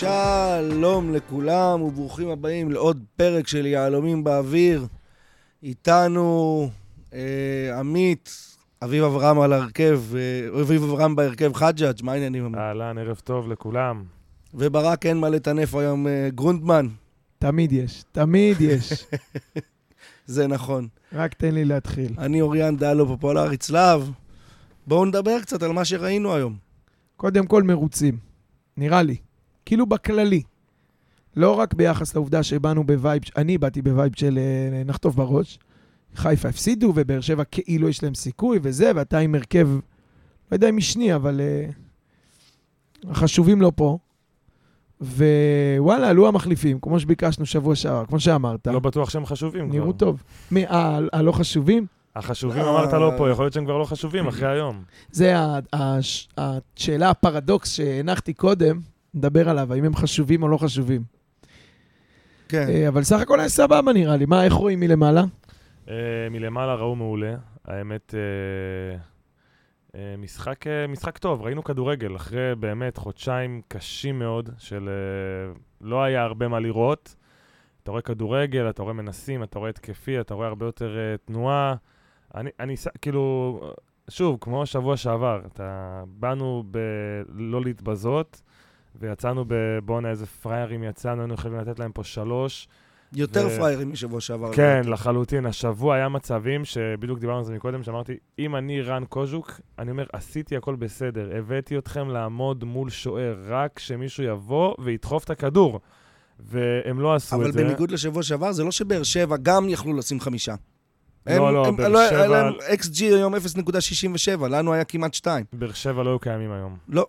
שלום לכולם וברוכים הבאים לעוד פרק של יהלומים באוויר. איתנו אה, עמית, אביב אברהם על הרכב, אה, אביב אברהם בהרכב חג'אג', מה העניינים? אהלן, ערב טוב לכולם. וברק אין מה לטנף היום, אה, גרונדמן. תמיד יש, תמיד יש. זה נכון. רק תן לי להתחיל. אני אוריאן דלו פופולרי צלב. בואו נדבר קצת על מה שראינו היום. קודם כל מרוצים, נראה לי. כאילו בכללי. לא רק ביחס לעובדה שבאנו ב vibe, אני באתי ב vibe של אה, נחטוף בראש. חיפה הפסידו, ובאר שבע כאילו יש להם סיכוי וזה, ואתה עם הרכב, לא יודע אם משני, אבל אה, החשובים לא פה. ווואלה, עלו המחליפים, כמו שביקשנו שבוע שעבר, כמו שאמרת. לא בטוח שהם חשובים כבר. נראו טוב. מי, ה- הלא חשובים? החשובים אה. אמרת לא פה, יכול להיות שהם כבר לא חשובים אחרי היום. זה השאלה, הפרדוקס שהנחתי קודם, נדבר עליו, האם הם חשובים או לא חשובים. כן. אה, אבל סך הכל היה סבבה נראה לי. מה, איך רואים מלמעלה? אה, מלמעלה ראו מעולה. האמת, אה, משחק, משחק טוב, ראינו כדורגל אחרי באמת חודשיים קשים מאוד, של לא היה הרבה מה לראות. אתה רואה כדורגל, אתה רואה מנסים, אתה רואה התקפי, אתה רואה הרבה יותר תנועה. אני, אני, כאילו, שוב, כמו שבוע שעבר, אתה, באנו בלא להתבזות, ויצאנו בבואנה איזה פראיירים יצאנו, היינו יכולים לתת להם פה שלוש. יותר ו- פראיירים משבוע שעבר. כן, לחלוטין. השבוע היה מצבים שבדיוק דיברנו על זה מקודם, שאמרתי, אם אני רן קוז'וק, אני אומר, עשיתי הכל בסדר, הבאתי אתכם לעמוד מול שוער, רק שמישהו יבוא וידחוף את הכדור. והם לא עשו אבל את זה. בניגוד לשבוע שעבר, זה לא שבאר שבע גם יכלו לשים חמישה. לא, הם- לא, הם- באר שבע- היה להם XG היום 0.67, לנו היה כמעט 2. באר שבע לא היו קיימים היום. לא.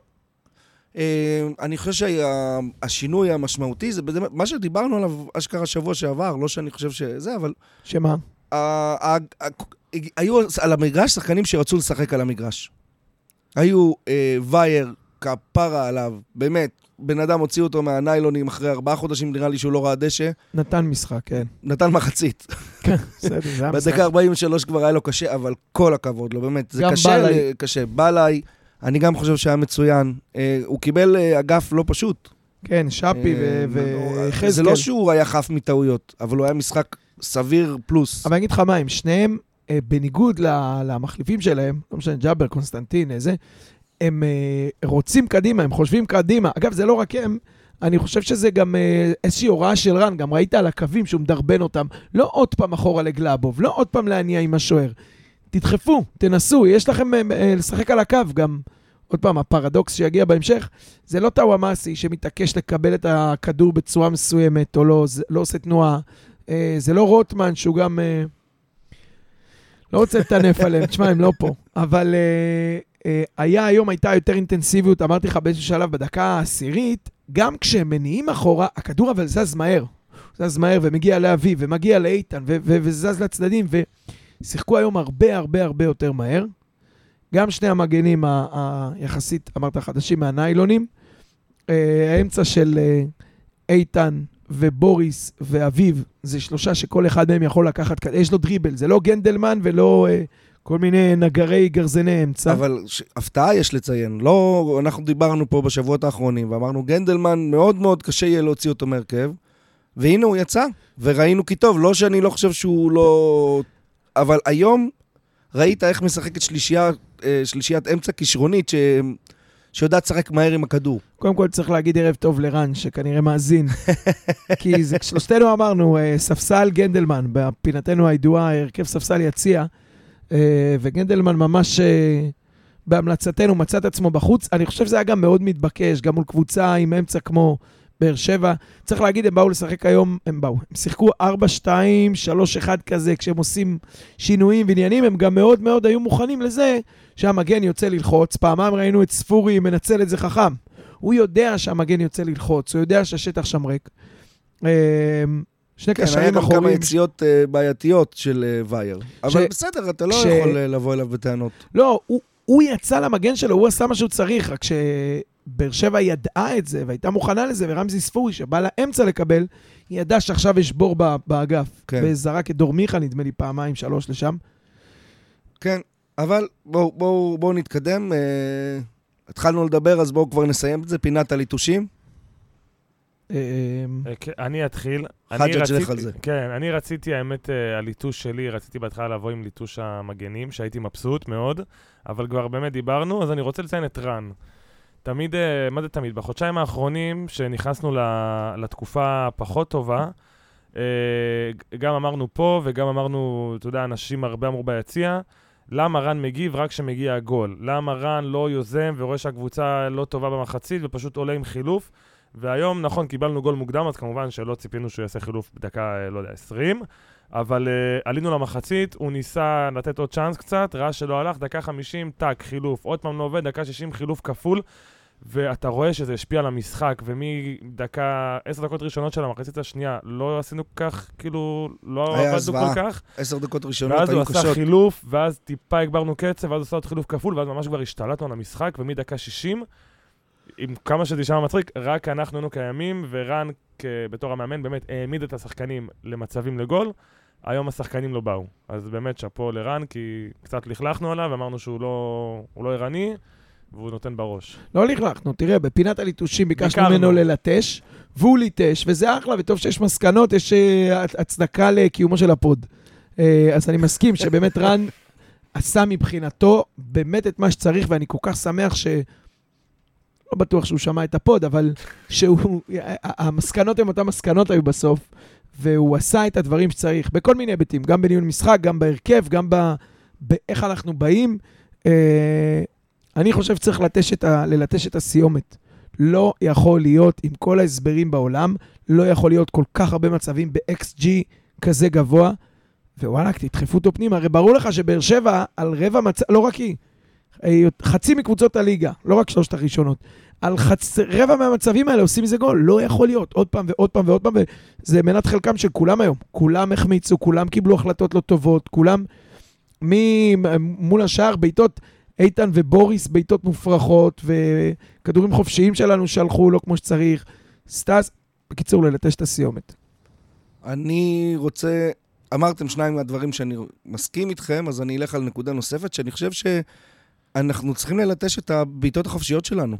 אה, אני חושב שהשינוי המשמעותי זה מה שדיברנו עליו אשכרה שבוע שעבר, לא שאני חושב שזה, אבל שמה? היו על המגרש שחקנים שרצו לשחק על המגרש. היו אה, וייר, כפרה עליו, באמת, בן אדם הוציא אותו מהניילונים אחרי ארבעה חודשים, נראה לי שהוא לא ראה דשא, נתן משחק, כן. נתן מחצית. בסדר, זה היה משחק. בדקה 43 כבר היה לו קשה, אבל כל הכבוד לו, באמת. זה קשה, קשה. בלעי, אני גם חושב שהיה מצוין. אה, הוא קיבל אה, אגף לא פשוט. כן, שפי אה, ויחזקאל. זה לא שהוא היה חף מטעויות, אבל הוא היה משחק סביר פלוס. אבל אני אגיד לך מה, הם שניהם, בניגוד למחליפים שלהם, לא משנה, ג'אבר, קונסטנטין, איזה, הם רוצים קדימה, הם חושבים קדימה. אגב, זה לא רק הם, אני חושב שזה גם איזושהי הוראה של רן, גם ראית על הקווים שהוא מדרבן אותם, לא עוד פעם אחורה לגלאבוב, לא עוד פעם להניע עם השוער. תדחפו, תנסו, יש לכם אה, אה, לשחק על הקו גם. עוד פעם, הפרדוקס שיגיע בהמשך, זה לא טאוואמאסי שמתעקש לקבל את הכדור בצורה מסוימת, או לא, לא עושה תנועה. אה, זה לא רוטמן, שהוא גם... אה, לא רוצה לטנף עליהם, תשמע, הם לא פה. אבל אה, אה, היה היום, הייתה יותר אינטנסיביות, אמרתי לך באיזשהו שלב, בדקה העשירית, גם כשהם מניעים אחורה, הכדור אבל זז מהר. זז מהר ומגיע לאביב, ומגיע לאיתן, ו- ו- וזז לצדדים, ושיחקו היום הרבה הרבה הרבה יותר מהר. גם שני המגנים היחסית, אמרת, חדשים מהניילונים. אה, האמצע של אה, איתן ובוריס ואביב, זה שלושה שכל אחד מהם יכול לקחת, יש לו דריבל, זה לא גנדלמן ולא אה, כל מיני נגרי גרזני אמצע. אבל ש... הפתעה יש לציין. לא, אנחנו דיברנו פה בשבועות האחרונים, ואמרנו, גנדלמן, מאוד מאוד קשה יהיה להוציא אותו מהרכב, והנה הוא יצא, וראינו כי טוב, לא שאני לא חושב שהוא לא... אבל היום ראית איך משחקת שלישייה, אה, שלישיית אמצע כישרונית, ש... שיודעת לשחק מהר עם הכדור. קודם כל צריך להגיד ערב טוב לרן, שכנראה מאזין. כי זה, שלושתנו אמרנו, אה, ספסל גנדלמן, בפינתנו הידועה, הרכב ספסל יציע, אה, וגנדלמן ממש בהמלצתנו מצא את עצמו בחוץ. אני חושב שזה היה גם מאוד מתבקש, גם מול קבוצה עם אמצע כמו באר שבע. צריך להגיד, הם באו לשחק היום, הם באו. הם שיחקו 4, 2, 3, 1 כזה, כשהם עושים שינויים ועניינים, הם גם מאוד מאוד היו מוכנים לזה שהמגן יוצא ללחוץ. פעמיים ראינו את ספורי מנצל את זה חכם. הוא יודע שהמגן יוצא ללחוץ, הוא יודע שהשטח שם ריק. אה, שני כן, היה קשרים גם כמה אחוריים. יציאות אה, בעייתיות של אה, וייר. אבל בסדר, אתה לא ש- יכול אה, לבוא אליו בטענות. לא, הוא, הוא יצא למגן שלו, הוא עשה מה שהוא צריך, רק שבאר שבע ידעה את זה והייתה מוכנה לזה, ורמזי ספורי, שבא לאמצע לקבל, היא ידעה שעכשיו יש בור ב- באגף. כן. וזרק את דור מיכה, נדמה לי, פעמיים, שלוש לשם. כן, אבל בואו בוא, בוא נתקדם. אה, התחלנו לדבר, אז בואו כבר נסיים את זה, פינת הליטושים. אה, אה, כן, אני אתחיל. אני חג'ג' לך רציתי- על זה. כן, אני רציתי, האמת, אה, הליטוש שלי, רציתי בהתחלה לבוא עם ליטוש המגנים, שהייתי מבסוט מאוד, אבל כבר באמת דיברנו, אז אני רוצה לציין את רן. תמיד, אה, מה זה תמיד? בחודשיים האחרונים, שנכנסנו לתקופה הפחות טובה, אה, גם אמרנו פה וגם אמרנו, אתה יודע, אנשים הרבה אמרו ביציע, למה רן מגיב רק כשמגיע הגול? למה רן לא יוזם ורואה שהקבוצה לא טובה במחצית ופשוט עולה עם חילוף? והיום, נכון, קיבלנו גול מוקדם, אז כמובן שלא ציפינו שהוא יעשה חילוף בדקה, אה, לא יודע, 20, אבל uh, עלינו למחצית, הוא ניסה לתת עוד צ'אנס קצת, ראה שלא הלך, דקה 50, טאק, חילוף, עוד פעם לא עובד, דקה 60, חילוף כפול, ואתה רואה שזה השפיע על המשחק, ומדקה, עשר דקות ראשונות של המחצית השנייה, לא עשינו כך, כאילו, לא עבדנו. כל כך, עשר דקות ראשונות ואז הוא היו עשה קשות. חילוף, ואז טיפה הגברנו קצב, ואז הוא עשה עוד חילוף כפול, ואז ממש כבר השתלטנו על המשחק, ומדקה 60, עם כמה שזה יישמע מצחיק, רק אנחנו היינו קיימים, ורן, כ- בתור המאמן, באמת העמיד את השחקנים למצבים לגול. היום השחקנים לא באו. אז באמת שאפו לרן, כי קצת לכלכנו עליו, אמרנו שהוא לא, לא ערני, והוא נותן בראש. לכלכנו, תראה, בפינת הליטושים ביקשנו. ממנו ללטש, והוא ליטש, וזה אחלה, וטוב שיש מסקנות, יש אה, הצדקה לקיומו של הפוד. אה, אז אני מסכים שבאמת רן עשה מבחינתו באמת את מה שצריך, ואני כל כך שמח ש... לא בטוח שהוא שמע את הפוד, אבל שהוא... המסקנות הן אותן מסקנות היו בסוף, והוא עשה את הדברים שצריך, בכל מיני היבטים, גם בניהול משחק, גם בהרכב, גם ב... באיך אנחנו באים. אה, אני חושב שצריך לטש את ה... ללטש את הסיומת. לא יכול להיות, עם כל ההסברים בעולם, לא יכול להיות כל כך הרבה מצבים ב-XG כזה גבוה, ווואלכ, תדחפו אותו פנימה. הרי ברור לך שבאר שבע, על רבע מצב, לא רק היא, חצי מקבוצות הליגה, לא רק שלושת הראשונות, על חצ... רבע מהמצבים האלה עושים מזה גול. לא יכול להיות. עוד פעם ועוד פעם ועוד פעם, וזה מנת חלקם של כולם היום. כולם החמיצו, כולם קיבלו החלטות לא טובות, כולם מ- מול השער, בעיטות, איתן ובוריס, בעיטות מופרכות, וכדורים חופשיים שלנו שהלכו לא כמו שצריך. סטאס, בקיצור, ללטש את הסיומת. אני רוצה... אמרתם שניים מהדברים שאני מסכים איתכם, אז אני אלך על נקודה נוספת, שאני חושב שאנחנו צריכים ללטש את הבעיטות החופשיות שלנו.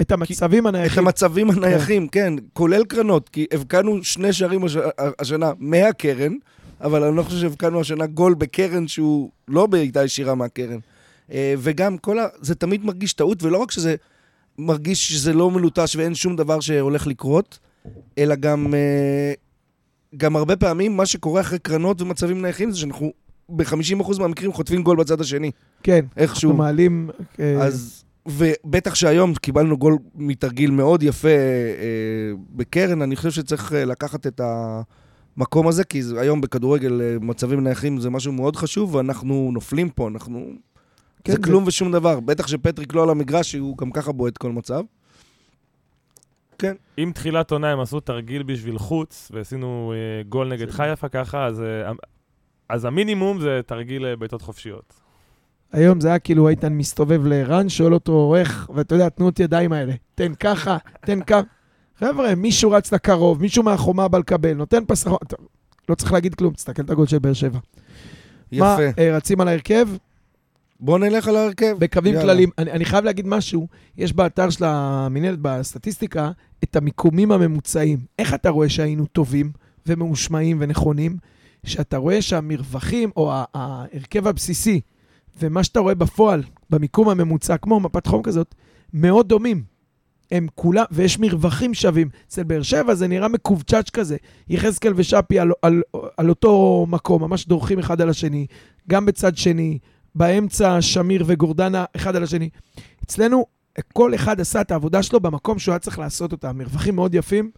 את המצבים את הנייחים. המצבים הנייחים, כן, כולל קרנות, כי הבקענו שני שערים הש... השנה מהקרן, אבל אני לא חושב שהבקענו השנה גול בקרן שהוא לא בעיטה ישירה מהקרן. אה, וגם כל ה... זה תמיד מרגיש טעות, ולא רק שזה מרגיש שזה לא מלוטש ואין שום דבר שהולך לקרות, אלא גם, אה, גם הרבה פעמים מה שקורה אחרי קרנות ומצבים נייחים זה שאנחנו ב-50% מהמקרים חוטפים גול בצד השני, כן, איכשהו. אנחנו מעלים... אה, אז, ובטח שהיום קיבלנו גול מתרגיל מאוד יפה אה, בקרן, אני חושב שצריך אה, לקחת את המקום הזה, כי זה, היום בכדורגל אה, מצבים נייחים זה משהו מאוד חשוב, ואנחנו נופלים פה, אנחנו... כן, זה זה- כלום ושום דבר. בטח שפטריק לא על המגרש, שהוא גם ככה בועט כל מצב. אם תחילת עונה הם עשו תרגיל בשביל חוץ, ועשינו אה, גול נגד חיפה ככה, אז, אה, אז המינימום זה תרגיל אה, בעיטות חופשיות. היום זה היה כאילו איתן מסתובב לערן, שואל אותו איך, ואתה יודע, תנו את ידיים האלה. תן ככה, תן ככה. חבר'ה, מישהו רץ לקרוב, מישהו מהחומה בא לקבל, נותן פס... אתה- לא צריך להגיד כלום, תסתכל את הגול של באר שבע. מה, יפה. אה, רצים על ההרכב? בואו נלך על ההרכב. בקווים יאללה. כלליים. אני, אני חייב להגיד משהו, יש באתר של המינהלת, בסטטיסטיקה, את המיקומים הממוצעים. איך אתה רואה שהיינו טובים וממושמעים ונכונים? שאתה רואה שהמרווחים, או ההרכב הבסיסי, ומה שאתה רואה בפועל, במיקום הממוצע, כמו מפת חום כזאת, מאוד דומים. הם כולם, ויש מרווחים שווים. אצל באר שבע זה נראה מקובצ'אץ' כזה. יחזקאל ושאפי על, על, על אותו מקום, ממש דורכים אחד על השני, גם בצד שני, באמצע שמיר וגורדנה אחד על השני. אצלנו, כל אחד עשה את העבודה שלו במקום שהוא היה צריך לעשות אותה. מרווחים מאוד יפים.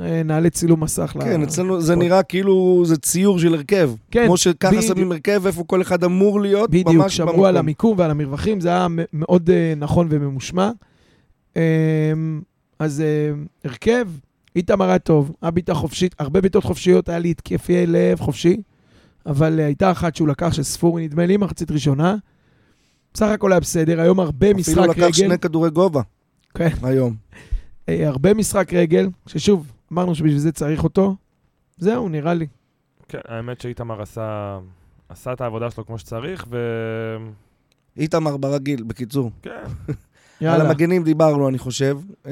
אה, נעלה צילום מסך. כן, אצלנו זה נראה כאילו זה ציור של הרכב. כן, כמו שככה בדיוק. שמים הרכב, איפה כל אחד אמור להיות, בדיוק, ממש שמרו במקום. על המיקום ועל המרווחים, זה היה מאוד אה, נכון וממושמע. אה, אז אה, הרכב, איתמר היה טוב, היה בעיטה חופשית, הרבה בעיטות חופשיות, היה לי התקפי לב חופשי, אבל הייתה אחת שהוא לקח של ספורי, נדמה לי, מחצית ראשונה. בסך הכל היה בסדר, היום הרבה משחק אפילו לקח רגל. שני כדורי גובה. כן. היום. הרבה משחק רגל, ששוב, אמרנו שבשביל זה צריך אותו. זהו, נראה לי. כן, האמת שאיתמר עשה, עשה את העבודה שלו כמו שצריך, ו... איתמר ברגיל, בקיצור. כן, על יאללה, המגנים דיברנו, אני חושב. אמ,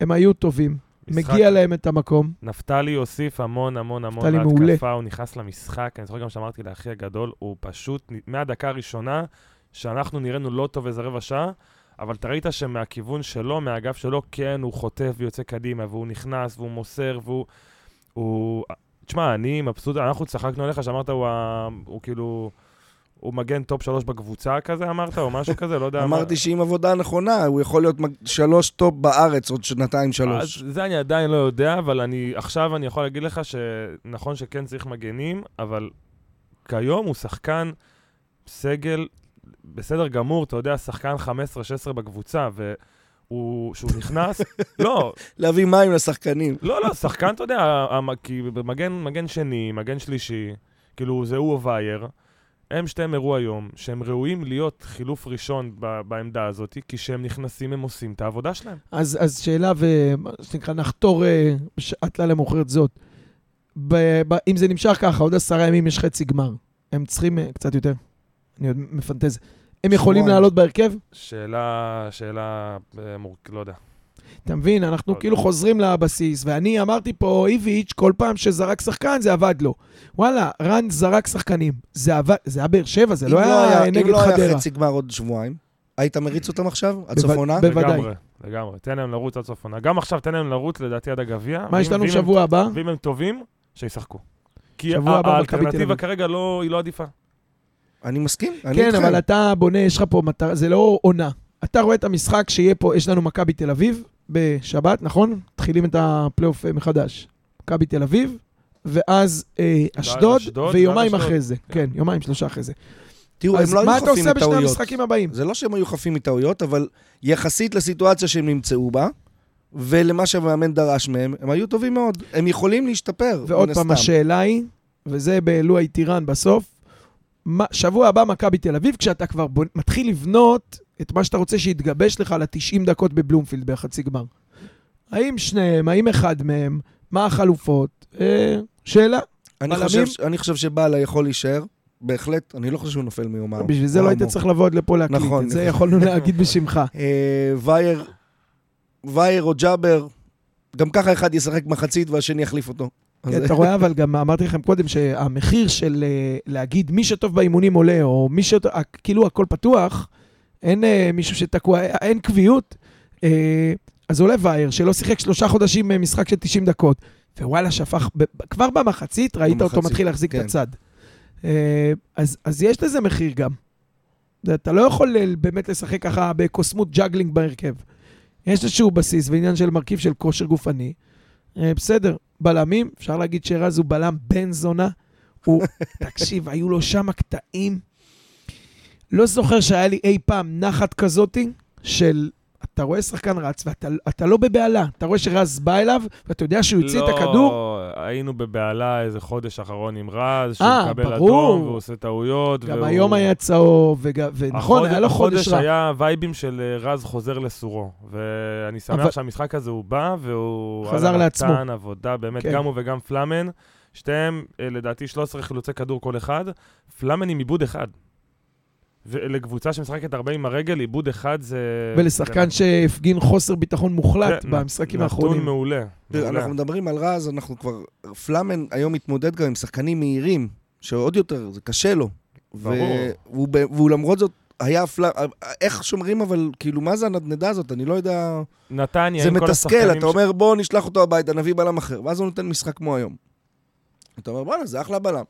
הם היו טובים. משחק- מגיע להם את המקום. נפתלי הוסיף המון המון המון נפתלי מעולה. להתקפה, הוא נכנס למשחק, אני זוכר גם שאמרתי לאחי הגדול, הוא פשוט, מהדקה הראשונה, שאנחנו נראינו לא טוב איזה רבע שעה, אבל אתה ראית שמהכיוון שלו, מהאגף שלו, כן, הוא חוטף ויוצא קדימה, והוא נכנס, והוא מוסר, והוא... הוא... תשמע, אני מבסוט, אנחנו צחקנו עליך שאמרת, הוא, ה... הוא כאילו... הוא מגן top שלוש בקבוצה כזה, אמרת, או משהו כזה, לא יודע. אמרתי שעם עבודה נכונה, הוא יכול להיות שלוש top בארץ עוד שנתיים, שלוש. אז זה אני עדיין לא יודע, אבל אני, עכשיו אני יכול להגיד לך שנכון שכן צריך מגנים, אבל כיום הוא שחקן סגל בסדר גמור, אתה יודע, שחקן 15-16 בקבוצה, והוא, שהוא נכנס, לא, להביא מים לשחקנים. לא, לא, שחקן, אתה יודע, המ- כי במגן מגן שני, מגן שלישי, כאילו זה הוא או וייר, הם שתיהם הראו היום שהם ראויים להיות חילוף ראשון ב- בעמדה הזאת, כי כשהם נכנסים הם עושים את העבודה שלהם. אז, אז שאלה, ומה שנקרא, נחתור אה, בשעת לילה מאוחרת זאת. ב, ב, אם זה נמשך ככה, עוד עשרה ימים יש חצי גמר. הם צריכים אה, קצת יותר. אני עוד מפנטז. הם יכולים. לעלות בהרכב? שאלה, שאלה, אה. לא יודע. אתה מבין, אנחנו לא כאילו. חוזרים לבסיס, ואני אמרתי פה, איביץ', כל פעם שזרק שחקן זה עבד לו. וואלה, רן זרק שחקנים. זה עבד, זה היה באר שבע, זה אם לא היה אם נגד לא היה חדרה. חצי גמר עוד שבועיים, היית מריץ אותם עכשיו? עד סוף העונה? ב- בוודאי. לגמרי. תן להם לרוץ עד סוף עונה. גם עכשיו תן להם לרוץ, לדעתי, עד הגביע. מה יש לנו שבוע הבא? ואם הם טובים, שישחקו. כי שבוע ה- הבא מכבי תל האלטרנטיבה. כרגע לא, היא לא עדיפה. אני מסכים, אני כן, איתכם. אבל אתה בונה, יש לך פה מטרה, זה לא עונה. אתה רואה את המשחק שיהיה פה, יש לנו מכבי תל אביב בשבת, נכון? מתחילים את הפלייאוף אה, מחדש. מכבי תל אביב, ואז אה, אשדוד, אשדוד, ויומיים אחרי. זה. כן, יומיים, שלושה אחרי זה. תראו, אז הם לא מה היו אתה חפים עושה בשני מטעויות. המשחקים הבאים? זה לא שהם היו חפים מטעויות, אבל יחסית לסיטואציה שהם נמצאו בה, ולמה שהמאמן דרש מהם, הם היו טובים מאוד. הם יכולים להשתפר, ועוד פעם, הסתם. השאלה היא, וזה באלוהי טירן בסוף, מה- שבוע הבא מכבי תל אביב, כשאתה כבר בונ... מתחיל לבנות את מה שאתה רוצה שיתגבש לך ל-90 דקות בבלומפילד בחצי גמר. האם שניהם, האם אחד מהם, מה החלופות? אה, שאלה. אני? חושב, אני חושב שבאלה יכול להישאר, בהחלט, אני לא חושב שהוא נופל מיומם. בשביל זה לא היית צריך לבוא עד לפה להקליט, נכון, את זה. יכולנו להגיד בשמך. אה, וייר, וייר או ג'אבר, גם ככה אחד ישחק מחצית והשני יחליף אותו. כן, אתה רואה, אבל גם אמרתי לכם קודם שהמחיר של אה, להגיד מי שטוב באימונים עולה, או מי שטוב, כאילו הכל פתוח, אין אה, מישהו שתקוע, אין קביעות, אה, אז עולה וייר, שלא שיחק שלושה חודשים אה, משחק של 90 דקות, ווואלה, שפך, כבר במחצית ראית אותו במחצית, מתחיל להחזיק כן. את הצד. אה, אז, אז יש לזה מחיר גם. אתה לא יכול אה, באמת לשחק ככה בקוסמות juggling בהרכב. יש איזשהו בסיס ועניין של מרכיב של כושר גופני. אה, בסדר, בלמים, אפשר להגיד שרז הוא בלם בן זונה. הוא, תקשיב, היו לו שם קטעים. לא זוכר שהיה לי אי פעם נחת כזאתי של... אתה רואה שחקן רץ ואתה אתה לא בבהלה. אתה רואה שרז בא אליו, ואתה יודע שהוא יוציא את הכדור. לא, היינו בבהלה איזה חודש אחרון עם רז, שהוא אה, מקבל ברור. אדום והוא עושה טעויות. גם והוא- היום היה צהוב, וג- ונכון, החודש- היה לו חודש החודש רע. היה וייבים של אה, רז חוזר לסורו, ואני שמח אבל- שהמשחק הזה הוא בא, והוא... חזר לעצמו. נתן עבודה, באמת, כן. גם הוא וגם פלאמן, שתיהם, אה, לדעתי, 13 חילוצי כדור כל אחד, פלאמן עם עיבוד אחד. ולקבוצה שמשחקת הרבה עם הרגל, עיבוד אחד זה... ולשחקן שהפגין חוסר ביטחון מוחלט כן, במשחקים נתון האחרונים. מעולה. תראה, מעולה. אנחנו מדברים על רז, אנחנו כבר... פלאמן היום מתמודד גם עם שחקנים מהירים, שעוד יותר, זה קשה לו. ברור. והוא, והוא למרות זאת, היה פלאמן... איך שומרים, אבל כאילו, מה זה הנדנדה הזאת? אני לא יודע... נתניה, זה מתסכל, אתה אומר, בוא נשלח אותו הביתה, נביא בלם אחר. ואז הוא נותן משחק כמו היום. אתה אומר, בואנה, זה אחלה בלם.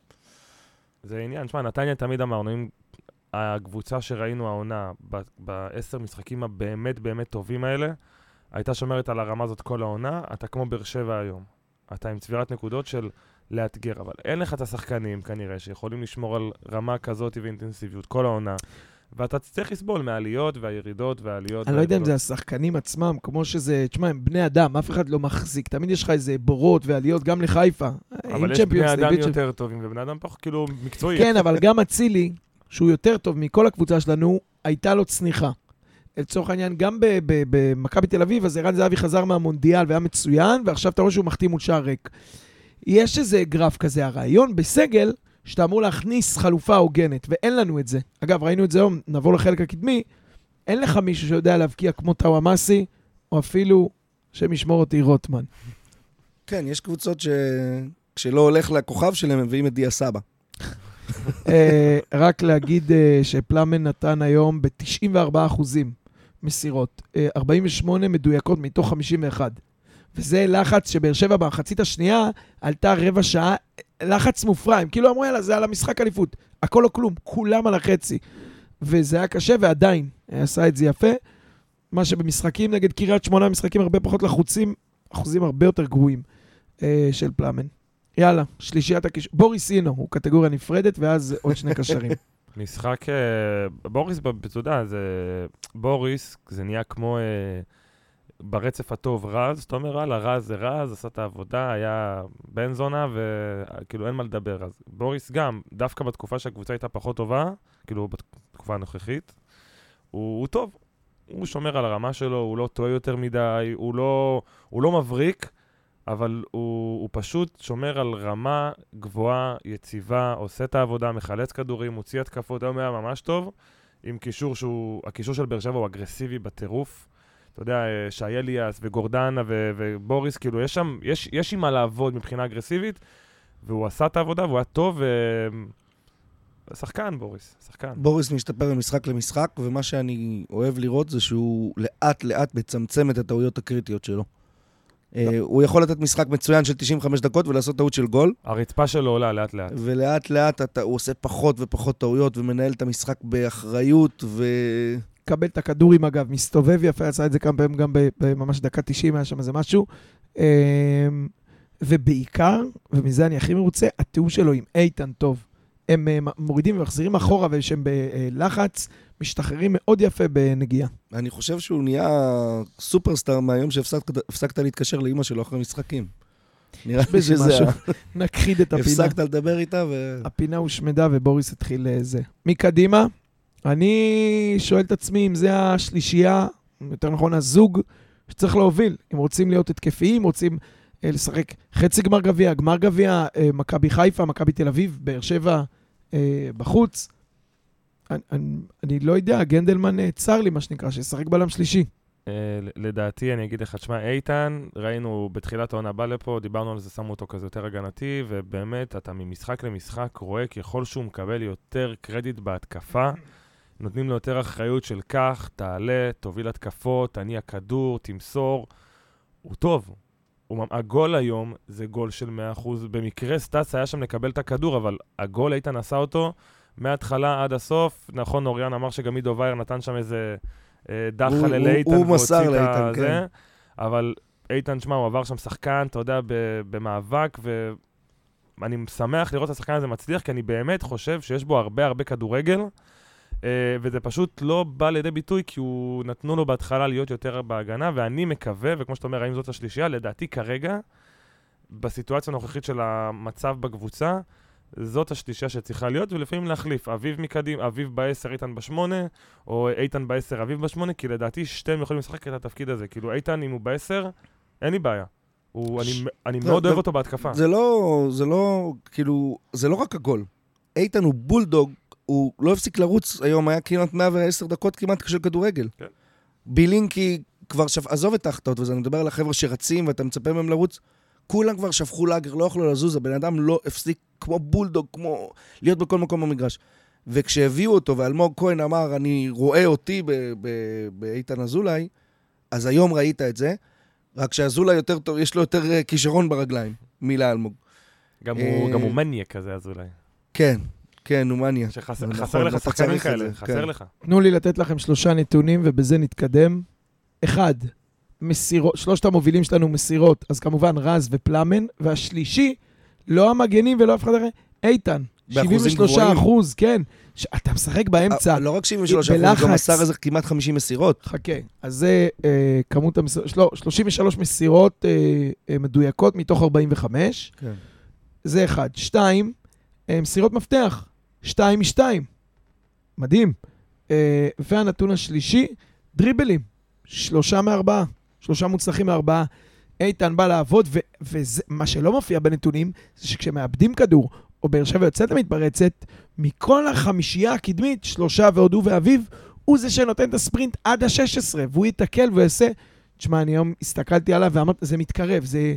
זה עניין, שמע, נתניה תמיד אמרנו, אם הקבוצה שראינו העונה, בעשר משחקים הבאמת באמת טובים האלה, הייתה שומרת על הרמה הזאת כל העונה, אתה כמו באר שבע היום. אתה עם צבירת נקודות של לאתגר, אבל אין לך את השחקנים כנראה שיכולים לשמור על רמה כזאת ואינטנסיביות כל העונה. ואתה צריך לסבול מהעליות והירידות והעליות. אני לא יודע אם. זה השחקנים עצמם, כמו שזה, תשמע, הם בני אדם, אף אחד לא מחזיק. תמיד יש לך איזה בורות ועליות, גם לחיפה. אבל יש בני אדם יותר טובים ובני אדם פחות, כאילו, מקצועי. כן, אבל גם אצילי, שהוא יותר טוב מכל הקבוצה שלנו, הייתה לו צניחה. לצורך העניין, גם במכבי תל אביב, אז ערן זהבי חזר מהמונדיאל והיה מצוין, ועכשיו אתה רואה שהוא מחתים מול שער ריק. יש איזה גרף כזה, הרעיון בסגל, שאתה אמור להכניס חלופה הוגנת, ואין לנו את זה. אגב, ראינו את זה היום, נעבור לחלק הקדמי, אין לך מישהו שיודע להבקיע כמו טאוואמאסי, או אפילו השם ישמור אותי רוטמן. כן, יש קבוצות ש... כשלא הולך לכוכב שלהם, הם מביאים את דיה סבא. אה, רק להגיד אה, שפלאמן נתן היום ב-94 אחוזים מסירות, אה, 48 מדויקות מתוך 51. וזה לחץ שבאר שבע במחצית השנייה עלתה רבע שעה, לחץ מופרע, הם כאילו אמרו יאללה, זה על המשחק אליפות. הכל או כלום, כולם על החצי. וזה היה קשה, ועדיין עשה את זה יפה. מה שבמשחקים נגד קריית שמונה, משחקים הרבה פחות לחוצים, אחוזים הרבה יותר גרועים אה, של פלאמן. יאללה, שלישיית הקישור. בוריס אינו, הוא קטגוריה נפרדת, ואז עוד שני קשרים. משחק, אה, בוריס, אתה יודע, זה... בוריס, זה נהיה כמו אה, ברצף הטוב רז, אתה אומר, וואלה, רז זה רז, עשה את העבודה, היה בן זונה, וכאילו אין מה לדבר. אז בוריס גם, דווקא בתקופה שהקבוצה הייתה פחות טובה, כאילו בתקופה הנוכחית, הוא, הוא טוב. הוא שומר על הרמה שלו, הוא לא טועה יותר מדי, הוא לא, הוא לא מבריק, אבל הוא, הוא פשוט שומר על רמה גבוהה, יציבה, עושה את העבודה, מחלץ כדורים, מוציא התקפות, היום היה ממש טוב, עם קישור שהוא, הקישור של באר שבע הוא אגרסיבי בטירוף. אתה יודע, אה, שי אליאס וגורדנה ו- ובוריס, כאילו, יש שם, יש, יש עם מה לעבוד מבחינה אגרסיבית, והוא עשה את העבודה והוא היה טוב, ו... שחקן, בוריס, שחקן. בוריס משתפר ממשחק למשחק, ומה שאני אוהב לראות זה שהוא לאט-לאט מצמצם את הטעויות הקריטיות שלו. אה, הוא יכול לתת משחק מצוין של 95 דקות ולעשות טעות של גול, הרצפה שלו עולה לאט-לאט. ולאט-לאט אתה- הוא עושה פחות ופחות טעויות ומנהל את המשחק באחריות, ו... קבל את הכדורים, אגב, מסתובב יפה, עשה את זה כמה פעמים גם בממש דקה 90, היה שם איזה משהו. אמ, ובעיקר, ומזה אני הכי מרוצה, התיאום שלו עם איתן טוב. הם אה, מורידים ומחזירים אחורה, ושהם בלחץ, משתחררים מאוד יפה בנגיעה. אני חושב שהוא נהיה סופרסטאר מהיום שהפסקת הפסקת להתקשר לאימא שלו אחרי משחקים. נראה לי שזה... משהו. נכחיד את הפינה. הפסקת לדבר איתה ו... הפינה הושמדה ובוריס התחיל אה, זה. מקדימה, אני שואל את עצמי אם זה השלישייה, יותר נכון הזוג, שצריך להוביל. אם רוצים להיות התקפיים, רוצים לשחק חצי גמר גביע, גמר גביע, אה, מכבי חיפה, מכבי תל אביב, באר שבע אה, בחוץ. אני, אני, אני לא יודע, גנדלמן אה, צר לי, מה שנקרא, שישחק בלם שלישי. אה, לדעתי, אני אגיד לך, תשמע, איתן, ראינו בתחילת העונה בא לפה, דיברנו על זה, שמו אותו כזה יותר הגנתי, ובאמת, אתה ממשחק למשחק רואה ככל שהוא מקבל יותר קרדיט בהתקפה, נותנים לו יותר אחריות של קח, תעלה, תוביל התקפות, תניע כדור, תמסור. הוא טוב. הוא, הגול היום זה גול של 100%. במקרה סטאס היה שם לקבל את הכדור, אבל הגול איתן עשה אותו מההתחלה עד הסוף. נכון, אוריאן אמר שגם עידו וייר נתן שם איזה אה, דחל הוא- לאיתן הוא מסר לאיתן, הזה. כן. אבל איתן, שמע, הוא עבר שם שחקן, אתה יודע, ב- במאבק, ואני שמח לראות את השחקן הזה מצליח, כי אני באמת חושב שיש בו הרבה הרבה כדורגל, וזה פשוט לא בא לידי ביטוי, כי הוא נתנו לו בהתחלה להיות יותר בהגנה, ואני מקווה, וכמו שאתה אומר, האם זאת השלישייה, לדעתי כרגע, בסיטואציה הנוכחית של המצב בקבוצה, זאת השלישייה שצריכה להיות, ולפעמים להחליף, אביב מקדימה, אביב בעשר, איתן בשמונה, או איתן בעשר, אביב בשמונה, כי לדעתי שתיהם יכולים לשחק את התפקיד הזה. כאילו, איתן, אם הוא בעשר, אין לי בעיה. הוא, ש- אני, אני לא, מאוד זה- אוהב אותו בהתקפה. זה לא, זה לא, כאילו, זה לא רק הגול. איתן הוא בולדוג, הוא לא הפסיק לרוץ היום, היה כמעט 110 דקות כמעט של כדורגל. כן. בילינקי כבר שפ... עזוב את ההחטאות וזה, אני מדבר על החבר'ה שרצים ואתה מצפה מהם לרוץ. כולם כבר שפכו לאגר, לא יכלו לזוז, הבן אדם לא הפסיק כמו בולדוג, כמו להיות בכל מקום במגרש. וכשהביאו אותו ואלמוג כהן אמר, אני רואה אותי ב- ב- באיתן אזולאי, אז היום ראית את זה, רק שאזולאי יותר טוב, יש לו יותר אה, כישרון ברגליים מלאלמוג. גם אה, הוא, הוא מניאק כזה, אז אולי. כן, כן, הוא מניאק. שחסר נכון, לך אתה שחקנים כאלה, זה, חסר כן. לך. תנו לי לתת לכם שלושה נתונים ובזה נתקדם. אחד, מסירות, שלושת המובילים שלנו מסירות, אז כמובן רז ופלאמן, והשלישי, לא המגנים ולא אף אחד אחר, איתן. באחוזים 73 גבוהים. אחוז, כן. ש- אתה משחק באמצע. אה, לא רק 73 אחוז, בלחץ. גם מסר איזה כמעט 50 מסירות. חכה. אז זה אה, כמות המסירות, שלו- 33 מסירות אה, אה, מדויקות מתוך 45. כן. זה אחד. שתיים, אה, מסירות מפתח. שתיים משתיים. מדהים. אה, והנתון השלישי, דריבלים. שלושה מארבעה. שלושה מוצלחים מארבעה. איתן בא לעבוד, ומה שלא מופיע בנתונים, זה שכשמאבדים כדור, או באר שבע יוצאת למתפרצת, מכל החמישייה הקדמית, שלושה ועוד הוא ואביב, הוא זה שנותן את הספרינט עד ה-16, והוא ייתקל ויעשה תשמע, אני היום הסתכלתי עליו ואמרתי, זה מתקרב, זה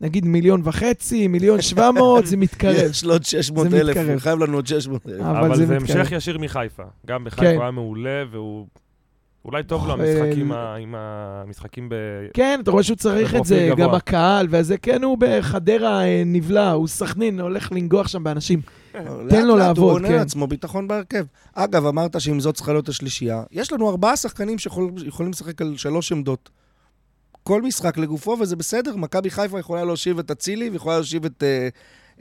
נגיד מיליון וחצי, מיליון שבע מאות, זה מתקרב. יש לו עוד 600 זה אלף. הוא חייב לנו עוד 600 אלף. אבל אבל זה. המשך ישיר מחיפה. גם בחיפה כן. הוא היה מעולה, והוא... אולי טוב לו אוכל- המשחקים ה- עם המשחקים ב... כן, אתה רואה שהוא צריך את זה. גם הקהל והזה, כן, הוא בחדרה אה, נבלע, הוא סכנין, הולך לנגוח שם באנשים. לאט תן לו לעבוד, הוא בונה כן. לעצמו ביטחון בהרכב. אגב, אמרת שאם זאת צריכה להיות השלישייה, יש לנו ארבעה שחקנים שיכולים לשחק על שלוש עמדות. כל משחק לגופו, וזה בסדר. מכבי חיפה יכולה להושיב את אצילי, ויכולה להושיב את, אה,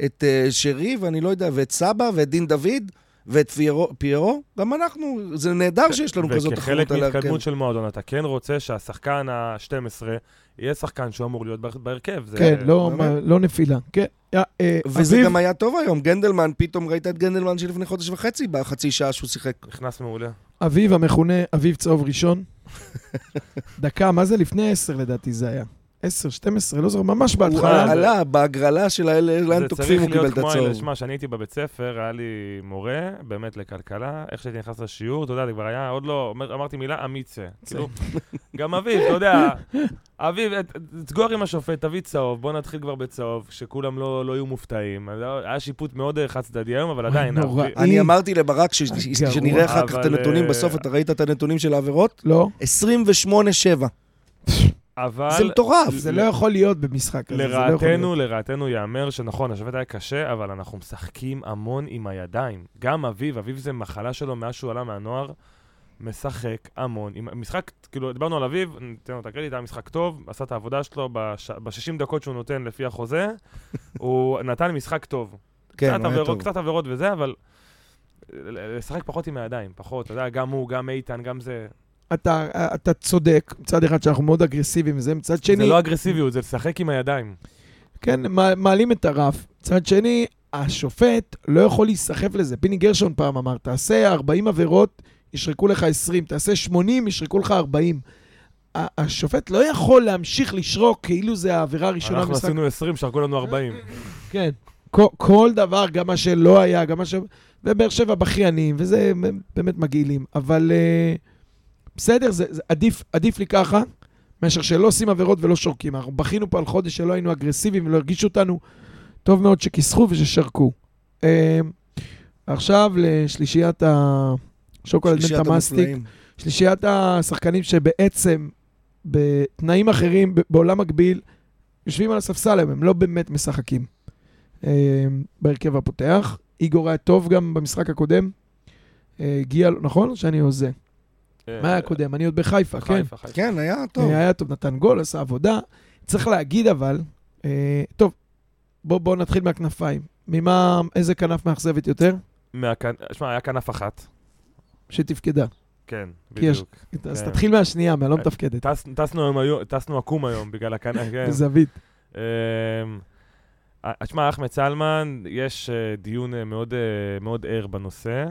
את אה, שרי, ואני לא יודע, ואת סבא, ואת דין דוד, ואת פיירו, פיירו. גם אנחנו, זה נהדר שיש לנו כזאת וכחלק תחרות על ההרכב. מהתקדמות של מועדון, אתה כן רוצה שהשחקן ה-12 יהיה שחקן שהוא אמור להיות בה- בהרכב. זה- כן, לא-? לא נפילה. כן. אה, וזה אביב, גם היה טוב היום. גנדלמן, פתאום ראית את גנדלמן שלפני חודש וחצי, בחצי שעה שהוא שיחק. נכנס מעולה. אביב המכונה אביב צהוב ראשון. דקה, מה זה לפני עשר לדעתי זה היה? עשר, 12, לא זוכר, ממש הוא בהתחלה. עלה בהגרלה של האלה, לאן זה תוקפים הוא צריך קיבל להיות את כמו האלה, הצהוב. שמע, כשאני הייתי בבית ספר, היה לי מורה, באמת לכלכלה, איך שהייתי נכנס לשיעור, אתה יודע, זה כבר היה, עוד לא, אומר- אמרתי מילה, אמיצה. כאילו, גם אביב, אתה יודע, אביב, תסגור עם השופט, תביא צהוב, בוא נתחיל כבר בצהוב, שכולם לא לא יהיו מופתעים. אז היה שיפוט מאוד אה, חד צדדי היום, אבל עדיין, אני אמרתי לברק. שנראה אחר כך את הנתונים אה, בסוף, אתה ראית את הנתונים של העבירות? לא, 28-7. אבל... זה מטורף. זה לא יכול להיות במשחק הזה. זה לא. לרעתנו, לרעתנו ייאמר שנכון, השופט היה קשה, אבל אנחנו משחקים המון עם הידיים. גם אביב, אביב זה מחלה שלו מאז שהוא עלה מהנוער, משחק המון. משחק, כאילו, דיברנו על אביב, ניתן לו את הקרדיט, היה משחק טוב, עשה את העבודה שלו ב-60 דקות שהוא נותן לפי החוזה, הוא נתן משחק טוב. כן, הוא היה טוב. קצת עבירות וזה, אבל לשחק פחות עם הידיים, פחות, אתה יודע, גם הוא, גם איתן, גם זה. אתה, אתה צודק, מצד אחד שאנחנו מאוד אגרסיביים וזה, מצד שני, זה לא אגרסיביות, זה לשחק עם הידיים. כן, מע- מעלים את הרף. מצד שני, השופט לא יכול להיסחף לזה. פיני גרשון פעם אמר, תעשה 40 עבירות, ישרקו לך 20, תעשה 80, ישרקו לך 40. ה- השופט לא יכול להמשיך לשרוק כאילו זה העבירה הראשונה אנחנו במשחק. עשינו 20, שרקו לנו 40. כן. כל, כל דבר, גם מה שלא היה, גם מה ש... ובאר שבע בכיינים, וזה באמת מגעילים. אבל uh, בסדר, זה, זה עדיף, עדיף לי ככה, מאשר שלא עושים עבירות ולא שורקים. אנחנו בכינו פה על חודש שלא היינו אגרסיביים ולא הרגישו אותנו טוב מאוד שכיסחו וששרקו. Uh, עכשיו לשלישיית השוקולד מנטה מסטיק. שלישיית השחקנים שבעצם בתנאים אחרים, בעולם מקביל, יושבים על הספסל היום, הם לא באמת משחקים אה, בהרכב הפותח. איגור היה טוב גם במשחק הקודם. אה, הגיע, לו- נכון? שאני הוזה. מה היה קודם? אני עוד בחיפה, כן. כן, היה טוב. היה טוב, נתן גול, עשה עבודה. צריך להגיד אבל, אה, טוב, בואו בוא נתחיל מהכנפיים. ממה, איזה כנף מאכזבת יותר? שמע, היה כנף אחת. שתפקדה. כן, כי יש- בדיוק. אז כן. תתחיל מהשנייה, מהלא מתפקדת. טס- טסנו היום, היו- טסנו עקום היום בגלל הכנף, כן. בזווית. אמ, תשמע, אחמד סלמן, יש אה, דיון מאוד, אה, מאוד ער בנושא.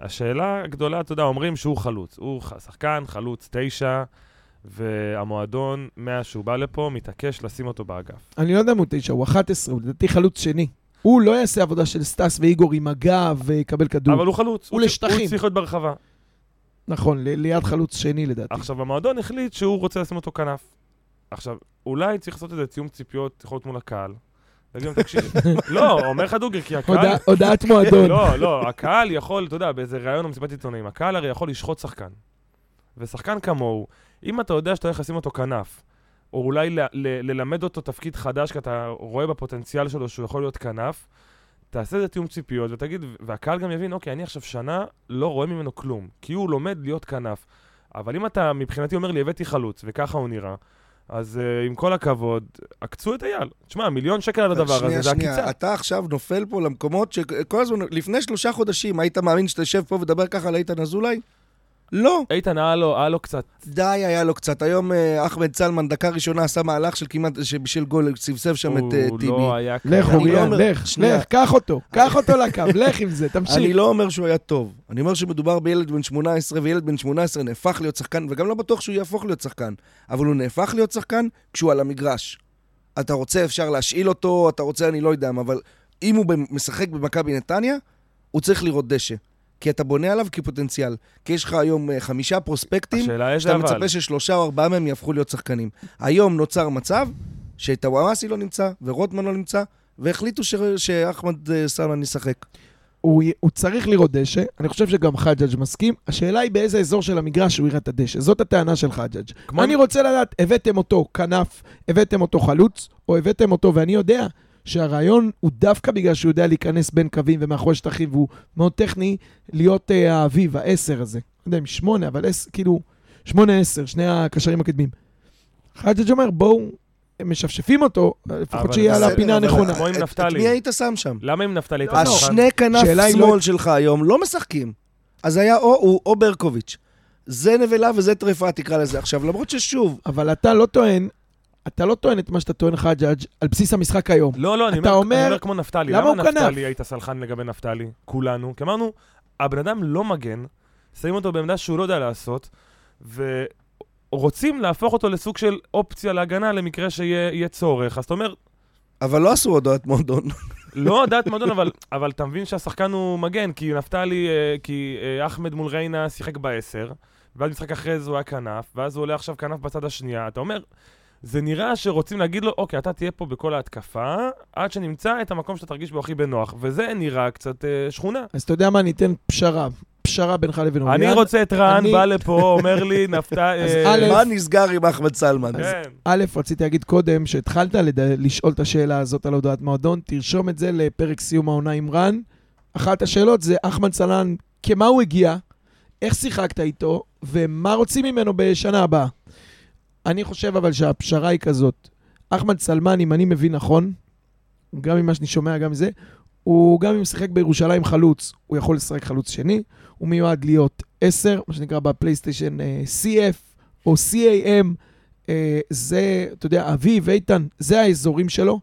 השאלה הגדולה, אתה יודע, אומרים שהוא חלוץ. הוא שחקן, חלוץ תשע, והמועדון, מאז שהוא בא לפה, מתעקש לשים אותו באגף. אני לא יודע אם הוא תשע, הוא 11, הוא לדעתי חלוץ שני. הוא לא יעשה עבודה של סטס ואיגור עם הגב ויקבל כדור. אבל הוא חלוץ. הוא צ- לשטחים. הוא צריך להיות ברחבה. נכון, ל- ליד חלוץ שני לדעתי. עכשיו, המועדון החליט שהוא רוצה לשים אותו כנף. עכשיו, אולי צריך לעשות איזה תיאום ציפיות, יכול להיות מול הקהל. להם, תקשיב, לא, אומר לך דוגרי, כי הקהל... הודע- הודעת מועדון. לא, לא, הקהל יכול, אתה יודע, באיזה ראיון או מסיבת עיתונאים, הקהל הרי יכול לשחוט שחקן. ושחקן כמוהו, אם אתה יודע שאתה הולך לשים אותו כנף, או אולי ל- ל- ללמד אותו תפקיד חדש, כי אתה רואה בפוטנציאל שלו שהוא יכול להיות כנף, תעשה איזה תיאום ציפיות ותגיד, והקהל גם יבין, אוקיי, אני עכשיו שנה לא רואה ממנו כלום, כי הוא לומד להיות כנף. אבל אם אתה מבחינתי אומר לי, הבאתי חלוץ, וככה הוא נראה, אז uh, עם כל הכבוד, עקצו את אייל. תשמע, מיליון שקל על הדבר הזה, זה עקיצה. שנייה, אתה עכשיו נופל פה למקומות שכל הזמן, לפני שלושה חודשים, היית מאמין שאתה יושב פה ודבר ככה על איתן אזולאי? לא. איתן, היה לו, היה לו קצת די היה לו קצת. היום אה, אחמד צלמן, דקה ראשונה, עשה מהלך של כמעט, שבשל גול, סבסב שם את אה, הוא טיבי. לא היה לך. אני לא אוריאן, אומר- לך, שנייה. לך, קח אותו, קח אותו לקו, לך עם זה, תמשיך. אני לא אומר שהוא היה טוב. אני אומר שמדובר בילד בן 18, וילד בן 18 נהפך להיות שחקן, וגם לא בטוח שהוא יהפוך להיות שחקן, אבל הוא נהפך להיות שחקן כשהוא על המגרש. אתה רוצה, אפשר להשאיל אותו, אתה רוצה, אני לא יודע אבל אם הוא משחק במכבי נתניה, הוא צריך לראות דשא. כי אתה בונה עליו כפוטנציאל. כי יש לך היום אה, חמישה פרוספקטים, שאתה אבל. מצפה ששלושה או ארבעה מהם יהפכו להיות שחקנים. היום נוצר מצב שטוואמאסי לא נמצא, ורוטמן לא נמצא, והחליטו ש... שאחמד אה, סלמן ישחק. הוא, הוא צריך לראות דשא, אני חושב שגם חג'אג' מסכים. השאלה היא באיזה אזור של המגרש הוא יראה את הדשא. זאת הטענה של חג'אג'. כמו- אני רוצה לדעת, הבאתם אותו כנף, הבאתם אותו חלוץ, או הבאתם אותו, ואני יודע שהרעיון הוא דווקא בגלל שהוא יודע להיכנס בין קווים ומאחורי שטחים, והוא מאוד טכני, להיות אה, האביב, העשר הזה. לא יודע אם שמונה, אבל עש, כאילו, שמונה עשר, שני הקשרים הקדמים. חג'אג' אומר, בואו, הם משפשפים אותו, לפחות שיהיה על הפינה הנכונה. כמו עם את- את נפתלי. מי היית שם שם? למה עם נפתלי לא, לא. השני כנף היא שמאל לא- שלך היום לא משחקים. אז היה או הוא או ברקוביץ'. זה נבלה וזה טרפה, תקרא לזה. עכשיו, למרות ששוב, אבל אתה לא טוען, אתה לא טוען את מה שאתה טוען חג'אג' על בסיס המשחק היום. לא, לא, אני אומר, אומר, אני אומר כמו נפתלי. למה הוא למה כנף? נפתלי היית סלחן לגבי נפתלי? כולנו. כי אמרנו, הבן אדם לא מגן, שמים אותו בעמדה שהוא לא יודע לעשות, ורוצים להפוך אותו לסוג של אופציה להגנה למקרה שיהיה יהיה צורך. אז אתה אומר, אבל לא עשו הודעת מועדון. לא דעת מועדון, אבל, אבל אתה מבין שהשחקן הוא מגן, כי נפתלי, אה, כי אה, אחמד מול ריינה שיחק בעשר, ואז משחק אחרי זה הוא היה כנף, ואז הוא עולה עכשיו כנף בצד השנייה. אתה אומר, זה נראה שרוצים להגיד לו, אוקיי, אתה תהיה פה בכל ההתקפה, עד שנמצא את המקום שאתה תרגיש בו הכי בנוח. וזה נראה קצת אה, שכונה. אז אתה יודע מה, ניתן פשרה. פשרה בינך לבין אני אוריאן. רוצה את רן, אני- בא לפה, אומר לי, נפתלי... אז אה, מה נסגר עם אחמד סלמן? כן. א', רציתי להגיד קודם, שהתחלת לד... לשאול את השאלה הזאת על הודעת מועדון, תרשום את זה לפרק סיום העונה עם רן. אחת השאלות זה, אחמד סלן, כמה הוא הגיע, איך שיחקת איתו, ומה רוצים ממנו בשנה הבאה. אני חושב אבל שהפשרה היא כזאת. אחמד סלמן, אם אני מבין נכון, גם ממה שאני שומע, גם מזה, הוא גם אם משחק בירושלים חלוץ, הוא יכול לשחק חלוץ שני, הוא מיועד להיות 10, מה שנקרא בפלייסטיישן אה, CF או CAM, אה, זה, אתה יודע, אביב, איתן, זה האזורים שלו,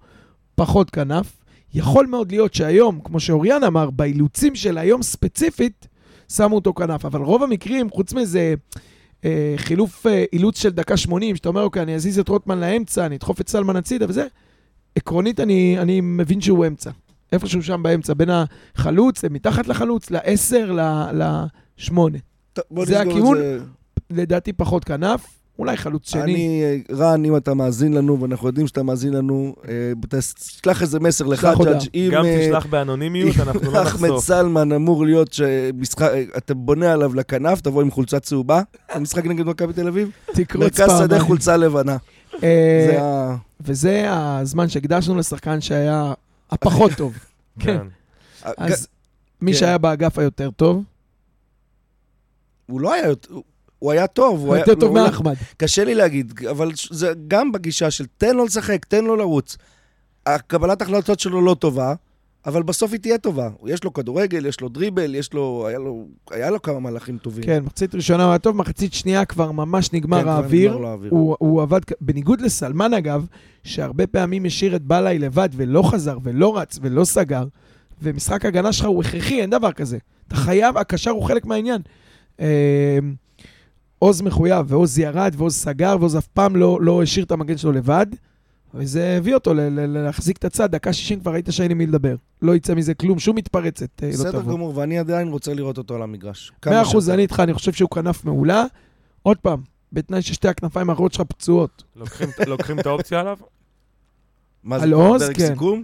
פחות כנף. יכול מאוד להיות שהיום, כמו שאוריאן אמר, באילוצים של היום ספציפית, שמו אותו כנף, אבל רוב המקרים, חוץ מאיזה אה, חילוף אה, אילוץ של דקה 80, שאתה אומר, אוקיי, אני אזיז את רוטמן לאמצע, אני אדחוף את סלמן הצידה וזה, עקרונית אני, אני מבין שהוא אמצע. איפשהו שם באמצע, בין החלוץ, מתחת לחלוץ, לעשר, לשמונה. זה הכיוון? זה. לדעתי פחות כנף, אולי חלוץ שני. אני, אה, רן, אם אתה מאזין לנו, ואנחנו יודעים שאתה מאזין לנו, אה, תשלח איזה מסר לחג'אג'. אם גם אה, תשלח באנונימיות, אנחנו לא אחמד נחשוף. סלמן אמור להיות שמשחק, אתה בונה עליו לכנף, תבוא עם חולצה צהובה, המשחק נגד מכבי תל אביב, תקרוץ מרכז שדה פעמיים. חולצה לבנה. וזה הזמן שהקדשנו לשחקן שהיה הפחות טוב. כן. כן. אז מי כן. שהיה באגף היותר טוב, הוא לא היה, הוא- הוא היה טוב, הוא היה... יותר טוב מאחמד. קשה לי להגיד, אבל זה גם בגישה של תן לו לשחק, תן לו לרוץ. הקבלת החלטות שלו לא טובה, אבל בסוף היא תהיה טובה. יש לו כדורגל, יש לו דריבל, יש לו... היה לו, היה לו כמה מהלכים טובים. כן, מחצית ראשונה הוא היה טוב, מחצית שנייה כבר ממש כן, נגמר כבר האוויר. נגמר לו האוויר. הוא, הוא עבד, בניגוד לסלמן אגב, שהרבה פעמים השאיר את בלעי לבד ולא חזר ולא רץ ולא סגר, ומשחק הגנה שלך הוא הכרחי, אין דבר כזה. אתה חייב, הקשר הוא חלק מהעניין. עוז מחויב, ועוז ירד, ועוז סגר, ועוז אף פעם לא, לא השאיר את המגן שלו לבד, וזה הביא אותו ל- ל- להחזיק את הצד, דקה 60 כבר ראית שאין עם מי לדבר. לא יצא מזה כלום, שום מתפרצת אה, לא בסדר תבוא. גמור, ואני עדיין רוצה לראות אותו על המגרש. כמה מאה אחוז, שיותר. אני איתך, אני חושב שהוא כנף מעולה. עוד פעם, בתנאי ששתי הכנפיים האחרות שלך פצועות. לוקחים- לוקחים את האופציה עליו? מה זה, על עוז, פרק כן. סיכום?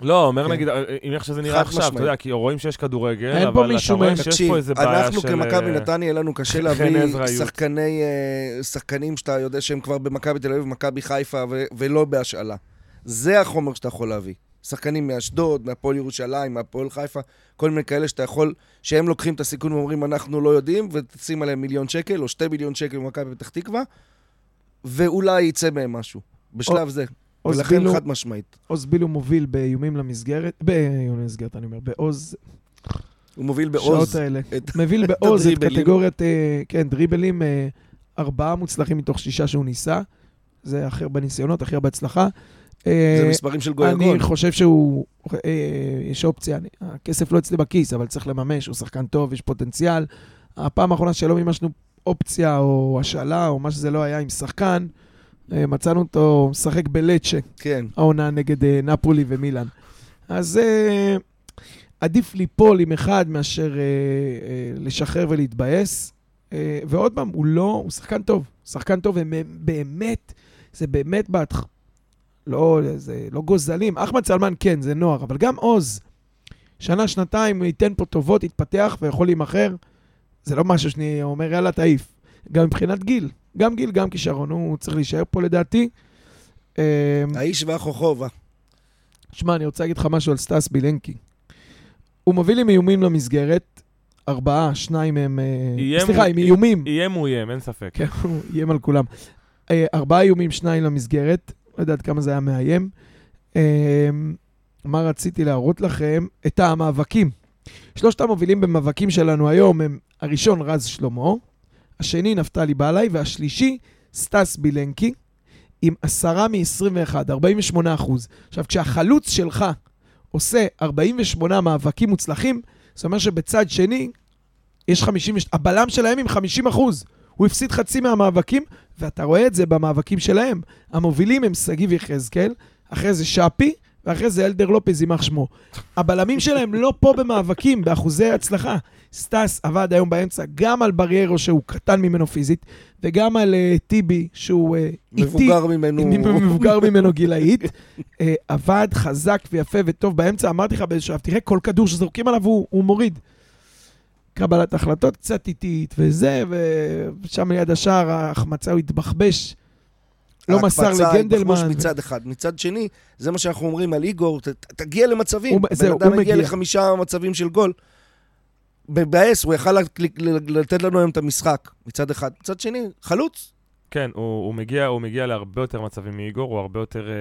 לא, אומר כן. נגיד, אה, אם איך שזה נראה עכשיו, אתה. יודע, כי רואים שיש כדורגל, אבל אתה רואה. שיש פה איזה בעיה של... אנחנו כמכבי אה, נתניה, לנו קשה חן להביא אה, שחקנים שאתה יודע שהם כבר במכבי תל אביב, מכבי חיפה, ולא בהשאלה. זה החומר שאתה יכול להביא. שחקנים מאשדוד, מהפועל ירושלים, מהפועל חיפה, כל מיני כאלה שאתה יכול, שהם לוקחים את הסיכון ואומרים, אנחנו לא יודעים, ותשים עליהם מיליון שקל, או שתי מיליון שקל במכבי פתח תקווה, ואולי יצא מהם משהו, בשלב זה. ולכן בילו- חד משמעית. עוז בילו מוביל באיומים למסגרת, באיומים למסגרת, אני אומר, בעוז, הוא מוביל שעות בעוז. האלה. את- מוביל בעוז את. קטגוריית, אה, כן, דריבלים, אה, ארבעה מוצלחים מתוך שישה שהוא ניסה. זה הכי הרבה ניסיונות, הכי הרבה הצלחה. אה, זה מספרים של גויגון. אני חושב שהוא, יש אופציה, הכסף לא אצלי בכיס, אבל צריך לממש, הוא שחקן טוב, יש פוטנציאל. הפעם האחרונה שלא מימשנו אופציה או השאלה או מה שזה לא היה עם שחקן, מצאנו אותו משחק בלצ'ה, כן. העונה נגד אה, נפולי ומילאן. אז אה, עדיף ליפול עם אחד מאשר אה, אה, לשחרר ולהתבאס. אה, ועוד פעם, הוא לא, הוא שחקן טוב. שחקן טוב, ובאמת, זה באמת בהתח... לא, זה לא גוזלים. אחמד סלמן כן, זה נוער, אבל גם עוז, שנה, שנתיים, ייתן פה טובות, יתפתח ויכול להימכר. זה לא משהו שאני אומר, יאללה, תעיף. גם מבחינת גיל. גם גיל, גם כישרון. הוא צריך להישאר פה לדעתי. אה, האיש והחוכובה. שמע, אני רוצה להגיד לך משהו על סטאס בילנקי. הוא מוביל עם איומים למסגרת, ארבעה, שניים הם... אה, איים סליחה, עם איומים. איים הוא איים, אין ספק. כן, הוא איים על כולם. אה, ארבעה איומים, שניים למסגרת. לא יודעת כמה זה היה מאיים. אה, מה רציתי להראות לכם? את המאבקים. שלושת המובילים במאבקים שלנו היום הם הראשון רז שלמה, השני נפתלי בלעי, והשלישי סטס בילנקי, עם עשרה מ-21, 48 אחוז. עכשיו, כשהחלוץ שלך עושה 48 מאבקים מוצלחים, זה אומר שבצד שני יש 50, הבלם שלהם עם 50 אחוז. הוא הפסיד חצי מהמאבקים, ואתה רואה את זה במאבקים שלהם. המובילים הם שגיב יחזקאל, אחרי זה שפי, ואחרי זה אלדר לופז, יימח שמו. הבלמים שלהם לא פה במאבקים, באחוזי הצלחה. סטס עבד היום באמצע גם על בריירו, שהוא קטן ממנו פיזית, וגם על uh, טיבי, שהוא uh, איטי. מבוגר ממנו. מבוגר ממנו גילאית. אה, עבד חזק ויפה וטוב באמצע. אמרתי לך באיזשהו שלב, תראה, כל כדור שזורקים עליו הוא, הוא מוריד. קבלת החלטות קצת איטית וזה, ושם ליד השער ההחמצה הוא התבחבש. לא מסר ההקפצה היא לגנדלמן. תחמוש מצד אחד. מצד שני, זה מה שאנחנו אומרים על איגור, ת- תגיע למצבים. הוא- בן זהו, אדם הוא הגיע מגיע. לחמישה מצבים של גול. מבאס, הוא יכל לתת לנו היום את המשחק, מצד אחד. מצד שני, חלוץ. כן, הוא, הוא, מגיע, הוא מגיע להרבה יותר מצבים מאיגור, הוא הרבה יותר אה,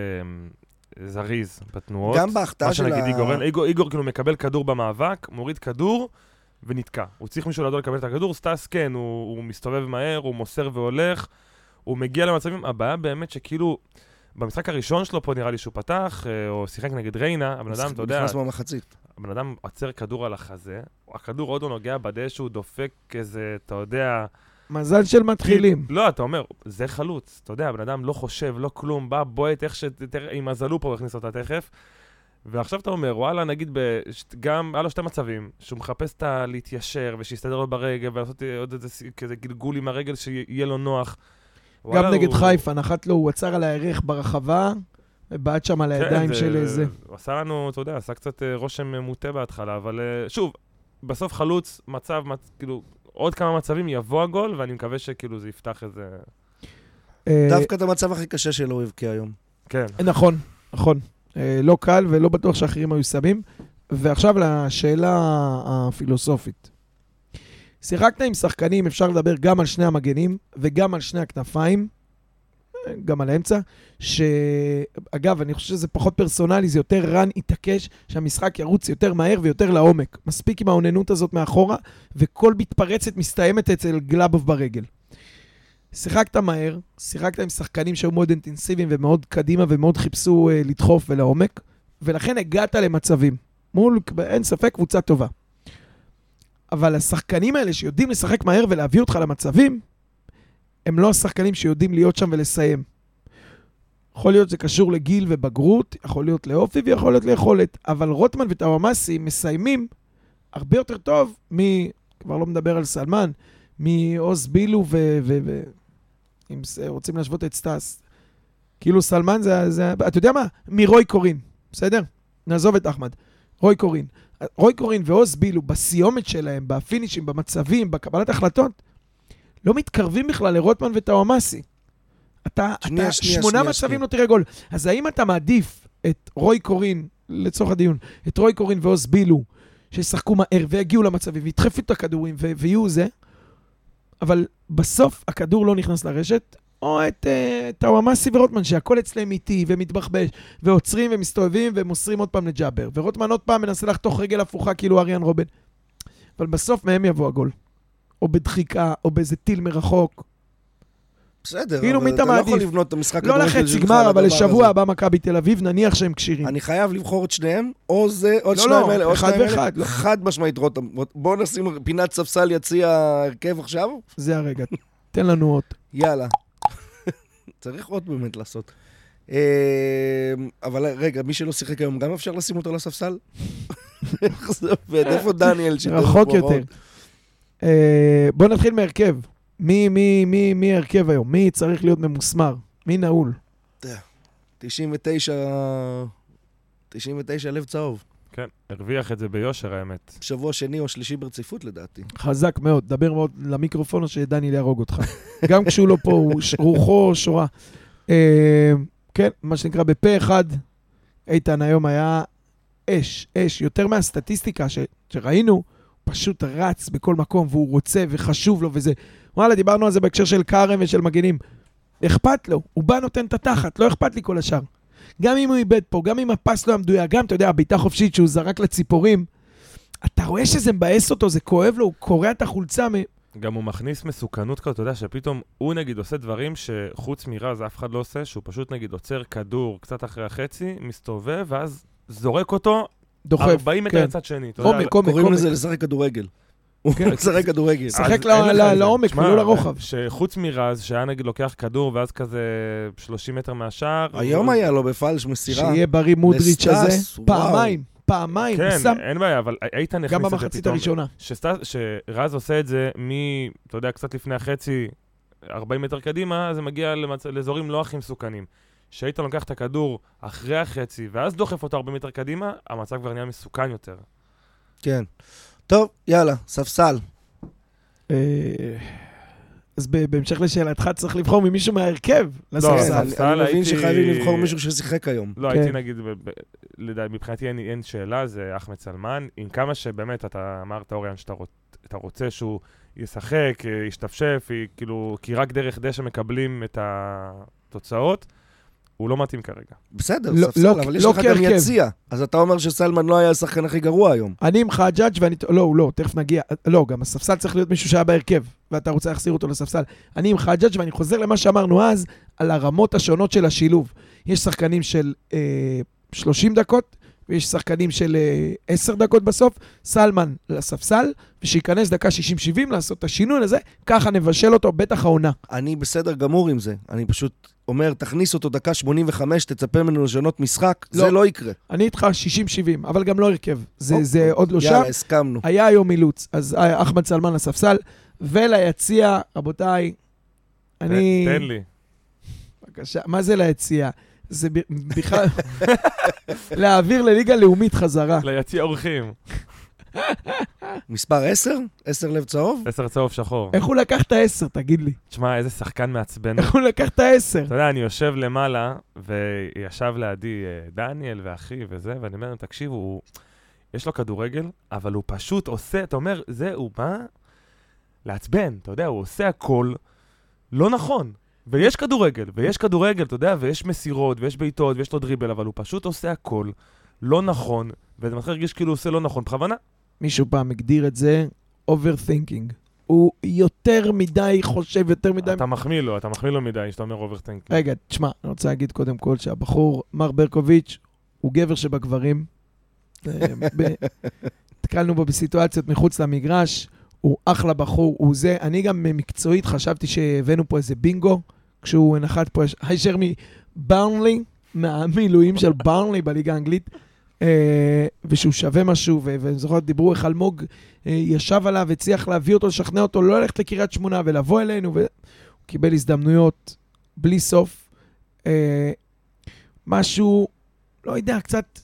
זריז בתנועות. גם בהחטאה מה של שנגיד ה... איגור, אין. איגור, איגור כאילו מקבל כדור במאבק, מוריד כדור ונתקע. הוא צריך מישהו לידו לקבל את הכדור, סטאס כן, הוא, הוא מסתובב מהר, הוא מוסר והולך, הוא מגיע למצבים, הבעיה באמת שכאילו, במשחק הראשון שלו פה נראה לי שהוא פתח, אה, או שיחק נגד ריינה, הבן אדם, אתה יודע, נכנס במחצית. הבן אדם עצר כדור על החזה, הכדור עוד לא נוגע בדשא, הוא דופק איזה, אתה יודע... מזל של מתחילים. לא, אתה אומר, זה חלוץ. אתה יודע, הבן אדם לא חושב, לא כלום, בא, בועט, איך ש... עם מזלו פה הוא הכניס אותה תכף. ועכשיו אתה אומר, וואלה, נגיד, בש... גם, היה לו שתי מצבים, שהוא מחפש את ה... להתיישר, ושיסתדר לו ברגל, ולעשות אה, עוד איזה כזה גלגול עם הרגל שיהיה לו נוח. גם נגד הוא- חיפה, נחת לו, הוא עצר על הירך ברחבה, ובעט שם על כן, הידיים זה- של זה. הוא עשה לנו, אתה יודע, עשה קצת אה, רושם מוטה בהתחלה, אבל אה, שוב, בסוף חלוץ, מצב, מצ... כאילו, עוד כמה מצבים יבוא הגול, ואני מקווה שכאילו זה יפתח איזה... אה, דווקא את המצב הכי קשה שלו הוא הבקיע היום. כן. נכון, נכון. לא קל ולא בטוח שאחרים היו שמים. ועכשיו לשאלה הפילוסופית. שיחקת עם שחקנים, אפשר לדבר גם על שני המגנים וגם על שני הכנפיים, אה, גם על האמצע, שאגב, אני חושב שזה פחות פרסונלי, זה יותר רן יתעקש שהמשחק ירוץ יותר מהר ויותר לעומק. מספיק עם האוננות הזאת מאחורה, וכל מתפרצת מסתיימת אצל גלאבוב ברגל. שיחקת מהר, שיחקת עם שחקנים שהיו מאוד אינטנסיביים ומאוד קדימה ומאוד חיפשו uh, לדחוף ולעומק, ולכן הגעת למצבים. מול, אין ספק, קבוצה טובה. אבל השחקנים האלה שיודעים לשחק מהר ולהביא אותך למצבים, הם לא השחקנים שיודעים להיות שם ולסיים. יכול להיות שזה קשור לגיל ובגרות, יכול להיות לאופי ויכול להיות ליכולת, אבל רוטמן וטאוואמאסי מסיימים הרבה יותר טוב מ... כבר לא מדבר על סלמן, מעוז בילו ו... ו, ו אם רוצים להשוות את סטאס. כאילו סלמן זה, זה... אתה יודע מה? מרוי קורין, בסדר? נעזוב את אחמד. רוי קורין. רוי קורין ועוז בילו, בסיומת שלהם, בפינישים, במצבים, בקבלת החלטות, לא מתקרבים בכלל לרוטמן וטאוואמאסי. אתה, שנייה, אתה שנייה, שמונה שנייה, מצבים שנייה. לא תראה גול. אז האם אתה מעדיף את רוי קורין, לצורך הדיון, את רוי קורין ועוז בילו, שישחקו מהר ויגיעו למצבים וידחפו את הכדורים ויהיו זה, אבל בסוף הכדור לא נכנס לרשת, או את uh, טאוואמאסי ורוטמן, שהכל אצלם איטי ומתבחבש, ועוצרים ומסתובבים ומוסרים עוד פעם לג'אבר, ורוטמן עוד פעם מנסה לחתוך רגל הפוכה כאילו אריאן רובן. אבל בסוף מהם יבוא הגול. או בדחיקה, או באיזה טיל מרחוק. בסדר, כאילו, אבל אתה לא יכול? לבנות את המשחק לא לחצי גמר, אבל לשבוע. הבא מכבי תל אביב, נניח שהם כשירים. אני חייב לבחור את שניהם, או זה, עוד לא, שניים לא, האלה, עוד אחד שניים האלה. ואחד, לא. חד משמעית, רותם. בוא נשים פינת ספסל יציע הרכב עכשיו. זה הרגע. תן לנו אות. יאללה. צריך עוד באמת לעשות. אה, אבל רגע, מי שלא שיחק היום, גם אפשר לשים אותו על הספסל? איך זה עובד? איפה דניאל רחוק? יותר. אה, בוא נתחיל מהרכב. מי, מי, מי, מי ההרכב היום? מי צריך להיות ממוסמר? מי נעול? 99... 99 לב צהוב. כן, הרוויח את זה ביושר, האמת. שבוע שני או שלישי ברציפות לדעתי. חזק מאוד. דבר מאוד למיקרופון או שדניאל יהרוג אותך. גם כשהוא לא פה, הוא ש- רוחו שורה. אה, כן, מה שנקרא בפה אחד, איתן היום היה אש, אש. יותר מהסטטיסטיקה ש, שראינו, הוא פשוט רץ בכל מקום, והוא רוצה וחשוב לו וזה. וואלה, דיברנו על זה בהקשר של כרם ושל מגנים. אכפת לו, הוא בא נותן את התחת, לא אכפת לי כל השאר. גם אם הוא איבד פה, גם אם הפס לא היה מדויק, גם, אתה יודע, הבעיטה חופשית שהוא זרק לציפורים, אתה רואה שזה מבאס אותו, זה כואב לו, הוא קורע את החולצה. מ... גם הוא מכניס מסוכנות כזאת, אתה יודע, שפתאום הוא נגיד עושה דברים שחוץ מרז אף אחד לא עושה, שהוא פשוט נגיד עוצר כדור קצת אחרי החצי, מסתובב, ואז זורק אותו דוחף. 40 מטר כן. לצד שני. עומק, עומק, קוראים. לזה לשחק כדורגל. הוא כן. משחק כדורגל. שחק אז ל- אין לך ל- את זה. לעומק ולא לרוחב. שחוץ מרז, שהיה נגיד לוקח כדור ואז כזה 30 מטר מהשער. היום הוא- היה לו בפלש מסירה. שיהיה בריא מודריץ' הזה. פעמיים, פעמיים. הוא כן, שם אין בעיה, אבל איתן הכניס גם את זה במחצית פתאום. הראשונה. שסטס, שרז עושה את זה מ... אתה יודע, קצת לפני החצי, 40 מטר קדימה, זה מגיע למצ... לאזורים לא הכי מסוכנים. כשאיתן לוקח את הכדור אחרי החצי, ואז דוחף אותו 40 מטר קדימה, המצב כבר נהיה מסוכן יותר. כן. טוב, יאללה, ספסל. אה, אז בהמשך לשאלתך, צריך לבחור ממישהו מההרכב כן, לספסל. אני- ספסל אני מבין שחייבים לבחור מישהו ששיחק היום. לא, כן. הייתי נגיד, ב- לדע- מבחינתי אין, שאלה, זה אחמד סלמן. עם כמה שבאמת, אתה אמרת, אוריאן, שאתה רוצ, אתה רוצה שהוא ישחק, אה, ישתפשף, כאילו, כי רק דרך דשא מקבלים את התוצאות, הוא לא מתאים כרגע. בסדר, לא- ספסל, לא- אבל יש לא לך גם. יציע. אז אתה אומר שסלמן לא היה השחקן הכי גרוע היום. אני עם חג'אג' ואני... לא, הוא לא, תכף נגיע. לא, גם הספסל צריך להיות מישהו שהיה בהרכב, ואתה רוצה להחזיר אותו לספסל. אני עם חג'אג' ואני חוזר למה שאמרנו אז, על הרמות השונות של השילוב. יש שחקנים של אה, 30 דקות, ויש שחקנים של אה, 10 דקות בסוף, סלמן לספסל, ושייכנס דקה 60-70 לעשות את השינוי הזה, ככה נבשל אותו, בטח העונה. אני בסדר גמור עם זה. אני פשוט אומר, תכניס אותו דקה 85, תצפה ממנו לשנות משחק, לא. זה לא יקרה. אני איתך 60-70, אבל גם לא הרכב. זה, אוקיי. זה עוד לא שם. יאללה, הסכמנו. היה היום אילוץ, אז אה, אחמד סלמן לספסל, וליציע, רבותיי, אני... תן, תן לי. בבקשה, מה זה ליציע? זה בכלל... להעביר לליגה לאומית חזרה. ליציע אורחים. מספר 10? 10 לב צהוב? עשר צהוב שחור. איך הוא לקח את העשר, תגיד לי? תשמע, איזה שחקן מעצבן. איך הוא לקח את העשר? אתה יודע, אני יושב למעלה, וישב לידי אה, דניאל ואחי וזה, ואני אומר להם, תקשיבו, הוא... יש לו כדורגל, אבל הוא פשוט עושה, אתה אומר, זה, הוא בא לעצבן, אתה יודע, הוא עושה הכל לא נכון. ויש כדורגל, ויש כדורגל, אתה יודע, ויש מסירות, ויש בעיטות, ויש לו דריבל, אבל הוא פשוט עושה הכל לא נכון, וזה מתחיל להרגיש כאילו הוא עושה לא נכון בכוונה. מישהו פעם הגדיר את זה overthinking. הוא יותר מדי חושב, יותר מדי... אתה מחמיא לו, אתה מחמיא לו מדי, שאתה אומר overthink. רגע, תשמע, אני רוצה להגיד קודם כל שהבחור, מר ברקוביץ', הוא גבר שבגברים. אה, נתקלנו בו בסיטואציות מחוץ למגרש, הוא אחלה בחור, הוא זה. אני גם מקצועית חשבתי שהבאנו פה איזה בינגו, כשהוא נחת פה הישר מברנלי, מהמילואים של ברנלי בליגה האנגלית, אה, ושהוא שווה משהו, ואני זוכר, דיברו איך אלמוג אה, ישב עליו, הצליח להביא אותו, לשכנע אותו, לא ללכת לקריית שמונה ולבוא אלינו, והוא קיבל הזדמנויות בלי סוף. אה, משהו, לא יודע, קצת,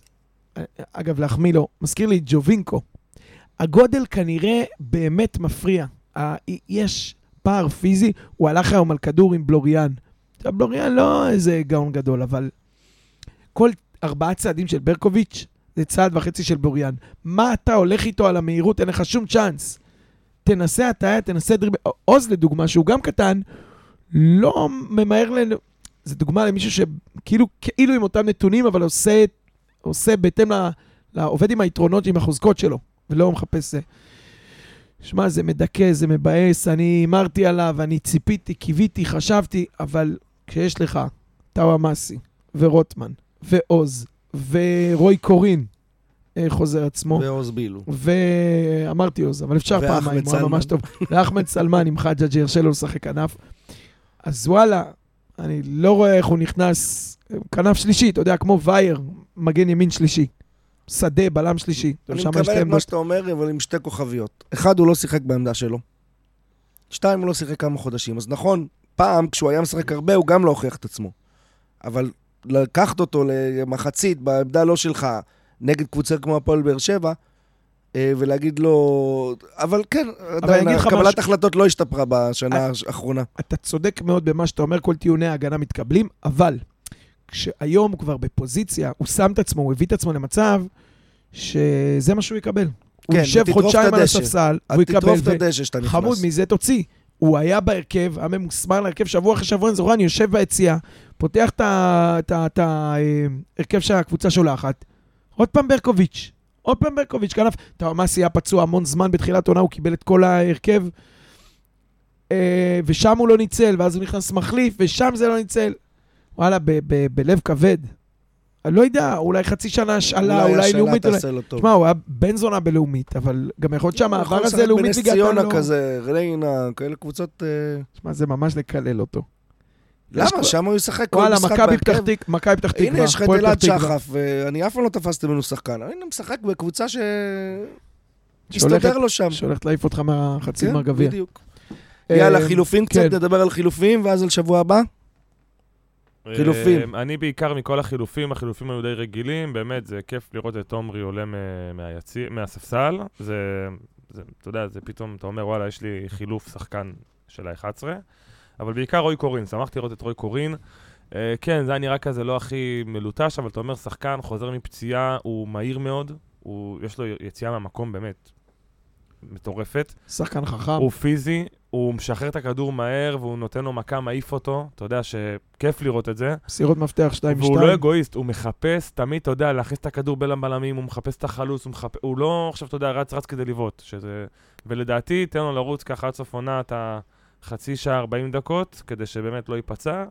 אגב, להחמיא לו, מזכיר לי ג'ובינקו. הגודל כנראה באמת מפריע. יש פער פיזי, הוא הלך היום על כדור עם בלוריאן. בלוריאן לא איזה גאון גדול, אבל כל ארבעה צעדים של ברקוביץ' זה צעד וחצי של בלוריאן. מה אתה הולך איתו על המהירות? אין לך שום צ'אנס. תנסה הטעיה, תנסה דריבל. עוז לדוגמה, שהוא גם קטן, לא ממהר ל... זו דוגמה למישהו שכאילו כאילו עם אותם נתונים, אבל עושה, עושה בהתאם ל... ל... עובד עם היתרונות, עם החוזקות שלו, ולא מחפש זה. שמע, זה מדכא, זה מבאס, אני הימרתי עליו, אני ציפיתי, קיוויתי, חשבתי, אבל כשיש לך טאווה מסי, ורוטמן, ועוז, ורוי קורין, אה, חוזר עצמו, ועוז בילו. ואמרתי עוז, אבל אפשר פעמיים, הוא היה. ממש טוב. ואחמד סלמן עם חג'אג' ירשה לו לשחק כנף. אז וואלה, אני לא רואה איך הוא נכנס, כנף שלישי, אתה יודע, כמו וייר, מגן ימין שלישי. שדה, בלם שלישי. אני מקבל את מה. שאתה אומר, אבל עם שתי כוכביות. אחד, הוא לא שיחק בעמדה שלו. שתיים, הוא לא שיחק כמה חודשים. אז נכון, פעם, כשהוא היה משחק הרבה, הוא גם לא הוכיח את עצמו. אבל לקחת אותו למחצית בעמדה לא שלך, נגד קבוצה כמו הפועל באר שבע, אה, ולהגיד לו... אבל כן, עדיין קבלת משהו- החלטות לא השתפרה בשנה אה, האחרונה. אתה צודק מאוד במה שאתה אומר, כל טיעוני ההגנה מתקבלים, אבל כשהיום הוא כבר בפוזיציה, הוא שם את עצמו, הוא הביא את עצמו למצב שזה מה שהוא יקבל. הוא כן, יושב ותטרוף את חודשיים על. הספסל, הוא יקבל, תטרוף את הדשא שאתה נכנס. חמוד, מזה תוציא. הוא היה בהרכב, היה ממוסמר להרכב שבוע אחרי שבוע, אני זוכר, אני יושב ביציאה, פותח את ה- את ה- את ההרכב שהקבוצה שולחת, עוד פעם ברקוביץ', עוד פעם ברקוביץ', כנף. טאומאסי היה פצוע המון זמן בתחילת עונה, הוא קיבל את כל ההרכב, אה, ושם הוא לא ניצל, ואז הוא נכנס מחליף, ושם זה לא ניצל. וואלה, בלב כבד. אני לא יודע, אולי חצי שנה השאלה, אולי השאלה לאומית, אולי... תעשה לו טוב. תשמע, הוא היה בן זונה בלאומית, אבל גם יכול להיות שהמעבר הזה לאומית בנס ליגת העל ציונה לא... כזה, ריינה, כאלה קבוצות... אה, תשמע, זה ממש לקלל אותו. למה? שם הוא ישחק כל וואלה, משחק מכבי פתח בהרכב. תקווה, מכבי פתח תקווה, הנה, יש לך את אלעד שחף, ואני אף פעם לא תפסתי ממנו שחקן. הנה, משחק בקבוצה ש... הסתדר לו שם. שהולכת להעיף אותך מהחצי כן, גמר גביע. בדיוק. אה, יאללה, חילופים קצת, כן. נדבר על חילופים, ואז על שבוע הבא. חילופים. אה, אני בעיקר מכל החילופים, החילופים היו די רגילים, באמת, זה כיף לראות את עומרי עולה מ- מהיציא- מהספסל. זה, זה, אתה יודע, זה פתאום, אתה אומר, וואלה, יש לי חילוף שחקן של ה-11. אבל בעיקר רוי קורין, שמחתי לראות את רוי קורין. אה, כן, זה היה נראה כזה לא הכי מלוטש, אבל אתה אומר, שחקן חוזר מפציעה, הוא מהיר מאוד, הוא, יש לו יציאה מהמקום באמת מטורפת. שחקן חכם. הוא פיזי, הוא משחרר את הכדור מהר, והוא נותן לו מכה, מעיף אותו. אתה יודע שכיף לראות את זה. מסירות מפתח 2-2. והוא לא אגואיסט, הוא מחפש תמיד, אתה יודע, להכניס את הכדור בין הבלמים, הוא מחפש את החלוץ, הוא, מחפ... הוא לא עכשיו, אתה יודע, רץ רץ כדי לבעוט. שזה... ולדעתי, תן לו לרוץ ככה עד סוף עונה את החצי שעה, 40 דקות, כדי שבאמת לא ייפצע.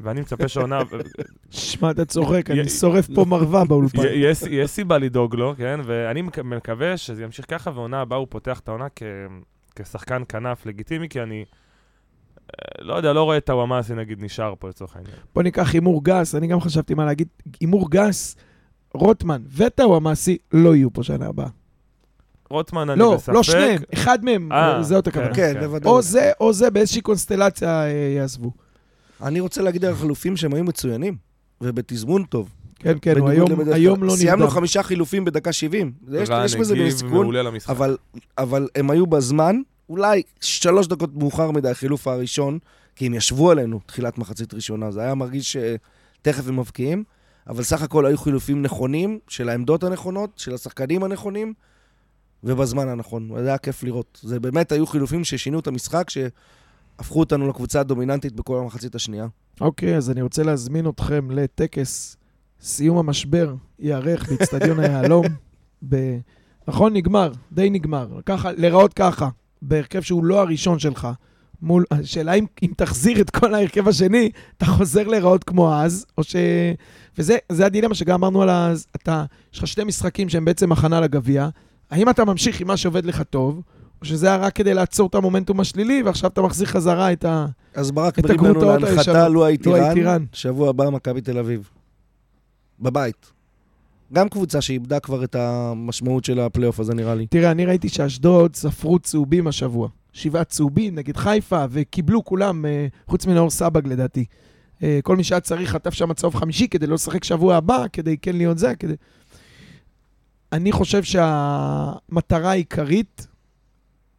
ואני מצפה שהעונה... שמע, אתה צוחק, אני שורף פה מרווה באולפן. יש, סיבה לדאוג לו, כן? ואני מק- מקווה שזה ימשיך ככה, ועונה הבאה הוא פותח את העונה כ... כשחקן כנף לגיטימי, כי אני... אה, לא יודע, לא רואה את הוואמאסי נגיד נשאר פה לצורך העניין. בוא ניקח הימור גס, אני גם חשבתי מה להגיד. הימור גס, רוטמן וטאוואמאסי לא יהיו פה שנה הבאה. רוטמן, אני לא, בספק. לא שניהם, אחד מהם, אה, זה אותה כוונה. כן, כן. בוודאי. או זה, או זה באיזושהי קונסטלציה אה, יעזבו. אני רוצה להגיד על החילופים שהם היו מצוינים, ובתזמון טוב. כן, כן, הוא היום. היום לא סיימנו נרדם. חמישה חילופים בדקה 70. יש בזה למשחק. אבל, אבל הם היו בזמן, אולי שלוש דקות מאוחר מדי, החילוף הראשון, כי הם ישבו עלינו תחילת מחצית ראשונה, זה היה מרגיש שתכף הם מבקיעים, אבל סך הכל היו חילופים נכונים, של העמדות הנכונות, של השחקנים הנכונים, ובזמן הנכון. זה היה כיף לראות. זה באמת היו חילופים ששינו את המשחק, שהפכו אותנו לקבוצה הדומיננטית בכל המחצית השנייה. אוקיי, אז אני רוצה להזמין אתכם לטקס סיום המשבר, ייערך באיצטדיון היהלום. ב... נכון, נגמר, די נגמר. ככה, להיראות ככה, בהרכב שהוא לא הראשון שלך. מול, השאלה אם, אם תחזיר את כל ההרכב השני, אתה חוזר להיראות כמו אז, או ש... וזה זה הדילמה שגם אמרנו על ה... אתה, יש לך שתי משחקים שהם בעצם הכנה לגביע. האם אתה ממשיך עם מה שעובד לך טוב, או שזה היה רק כדי לעצור את המומנטום השלילי, ועכשיו אתה מחזיר חזרה את ה... אז ברק הגרוטאות להנחתה לואי טירן, טירן. שבוע הבא מכבי תל אביב. בבית. גם קבוצה שאיבדה כבר את המשמעות של הפלייאוף הזה, נראה לי. תראה, אני ראיתי שאשדוד ספרו צהובים השבוע. שבעה צהובים נגד חיפה, וקיבלו כולם, אה, חוץ מנאור סבג לדעתי. אה, כל מי שהיה צריך חטף שם צהוב חמישי כדי לא לשחק שבוע הבא, כדי כן להיות זה, כדי... אני חושב שהמטרה העיקרית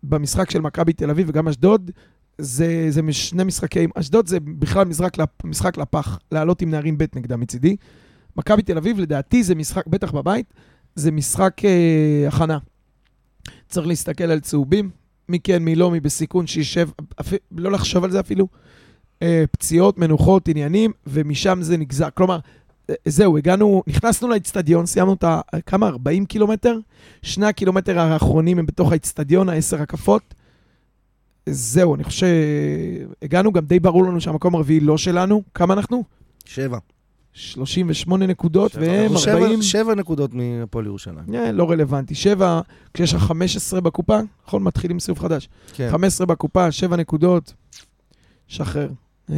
במשחק של מכבי תל אביב וגם אשדוד, זה, זה שני משחקים, אשדוד זה בכלל משחק, משחק לפח, לעלות עם נערים ב' נגדם מצידי. מכבי תל אביב, לדעתי זה משחק, בטח בבית, זה משחק אה, הכנה. צריך להסתכל על צהובים, מי כן, מי לא, מי בסיכון, שישב, אפ... לא לחשוב על זה אפילו. אה, פציעות, מנוחות, עניינים, ומשם זה נגזר. כלומר, אה, זהו, הגענו, נכנסנו לאצטדיון, סיימנו את ה... כמה? 40 קילומטר? שני הקילומטר האחרונים הם בתוך האצטדיון, העשר הקפות. זהו, אני חושב שהגענו, גם די ברור לנו שהמקום הרביעי לא שלנו. כמה אנחנו? שבע. 38 נקודות. והם שבע, 40... שבע נקודות מהפועל ירושלים. אה, לא רלוונטי. שבע, כשיש לך 15 בקופה, נכון? מתחילים סיבוב חדש. כן. 15 בקופה, 7 נקודות, שחרר. אה,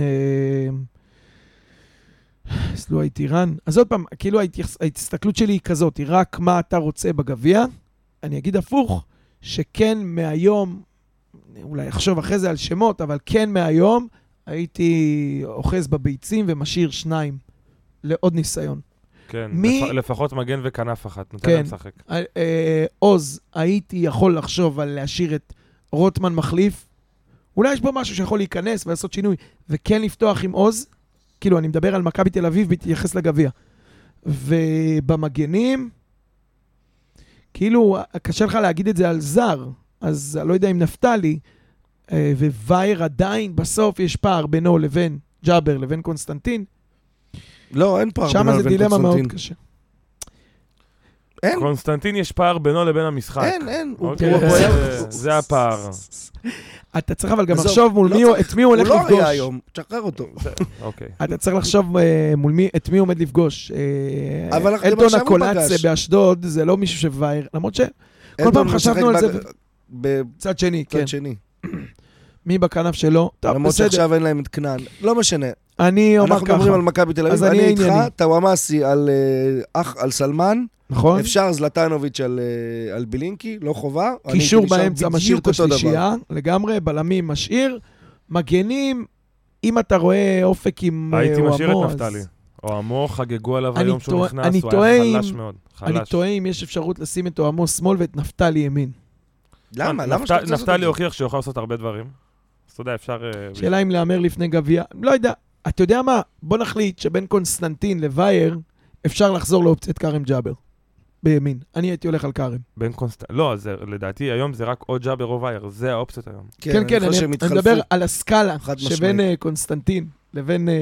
אז לו הייתי רן. אז עוד פעם, כאילו ההסתכלות שלי היא כזאת, היא רק מה אתה רוצה בגביע. אני אגיד הפוך, שכן מהיום, אולי אחשוב אחרי זה על שמות, אבל כן מהיום, הייתי אוחז בביצים ומשאיר שניים לעוד ניסיון. כן, מי- לפ- לפחות מגן וכנף אחת, נותן כן. להם לשחק. אה, אה, עוז, הייתי יכול לחשוב על להשאיר את רוטמן מחליף. אולי יש בו משהו שיכול להיכנס ולעשות שינוי, וכן לפתוח עם עוז. כאילו, אני מדבר על מכבי תל אביב בהתייחס לגביע. ובמגנים, כאילו, קשה לך להגיד את זה על זר, אז אני לא יודע אם נפתלי, אה, ווייר עדיין, בסוף יש פער בינו לבין ג'אבר לבין קונסטנטין, לא, אין פער שם בינו זה לבין דילמה מאוד קונסטנטין. קשה. אין, קונסטנטין יש פער בינו לבין המשחק. אין, אין. הוא- אוקיי, הוא- הוא זה- זה הפער. אתה צריך אבל גם לחשוב מול לא מי הוא. את מי הוא הוא הולך לא לפגוש. היה היום, תשחרר אותו. זה- אוקיי. אתה צריך לחשוב אה, מול מי, את מי הוא עומד לפגוש. אה, אבל גם אלטון הוא הקולאצה. באשדוד זה לא מישהו שווייר, למרות שכל פעם חשבנו על זה, בצד- בצד צד שני, כן. שני. מי בכנף שלו? טוב, למרות בסדר. שעכשיו אין להם את כנען. לא משנה. אני אומר אנחנו מדברים ככה, על מכבי תל אביב, אז אני אני איתך. טוואמאסי על אה, אח, על סלמן, נכון? אפשר זלטנוביץ' על אה, על בילינקי, לא חובה. אני קישור באמצע משאיר את. השלישייה, לגמרי, בלמים משאיר, מגנים, אם אתה רואה אופק עם אה, הייתי משאיר אוהמו, את אז- נפתלי. או עמו חגגו עליו אני היום שהוא נכנס, אני הוא היה חלש מאוד. אני חלש. תוהה אם יש אפשרות לשים את אוהמו שמאל ואת נפתלי ימין. למה? נפת- למה שאתה רוצה לעשות את נפתלי? הוכיח שהוא יכול לעשות הרבה דברים. אז אתה יודע, אפשר... שאלה אם להמר לפני גביע, לא יודע. אתה יודע מה? בוא נחליט שבין קונסטנטין לווייר אפשר לחזור לאופציית כרם ג'אבר. בימין. אני הייתי הולך על כרם. בין קונסט... לא, זה, לדעתי היום זה רק או ג'אבר או וייר, זה האופציות היום. כן, כן, אני שהם אני התחלפו. מדבר על הסקאלה שבין. אה, קונסטנטין לבין אה,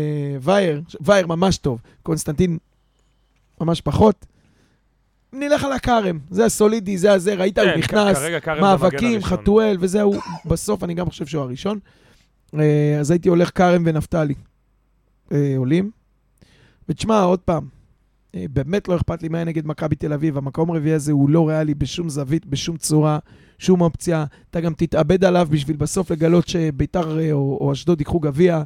וייר. ש- וייר ממש טוב, קונסטנטין ממש פחות. נלך על הכרם, זה הסולידי, זה הזה, ראית, הוא כן, נכנס, מאבקים. חתואל וזהו, בסוף אני גם חושב שהוא הראשון. אה, אז הייתי הולך כרם ונפתלי אה, עולים. ותשמע, עוד פעם, אה, באמת לא אכפת לי מה נגד מכבי תל אביב, המקום הרביעי הזה הוא לא ריאלי בשום זווית, בשום צורה, שום אופציה. אתה גם תתאבד עליו בשביל בסוף לגלות שביתר אה, או, או אשדוד ייקחו גביע.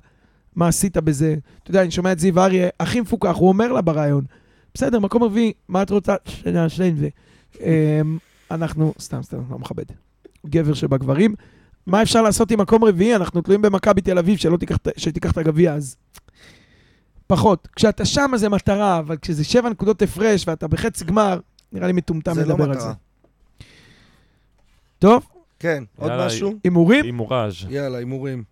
מה עשית בזה? אתה יודע, אני שומע את זיו אריה, הכי מפוקח, הוא אומר לה בריאיון, בסדר, מקום רביעי, מה את רוצה שנעשה עם זה? אמ, אנחנו, סתם, סתם, לא מכבד. גבר שבגברים. מה אפשר לעשות עם מקום רביעי? אנחנו תלויים במכבי תל אביב, שלא תיקח, שתיקח את הגביע, אז פחות. כשאתה שם זה מטרה, אבל כשזה שבע נקודות הפרש ואתה בחצי גמר, נראה לי מטומטם לא לדבר על מטרה. זה. טוב, כן, עוד יאללה, משהו? הימורים? עם מוראז'. יאללה, הימורים.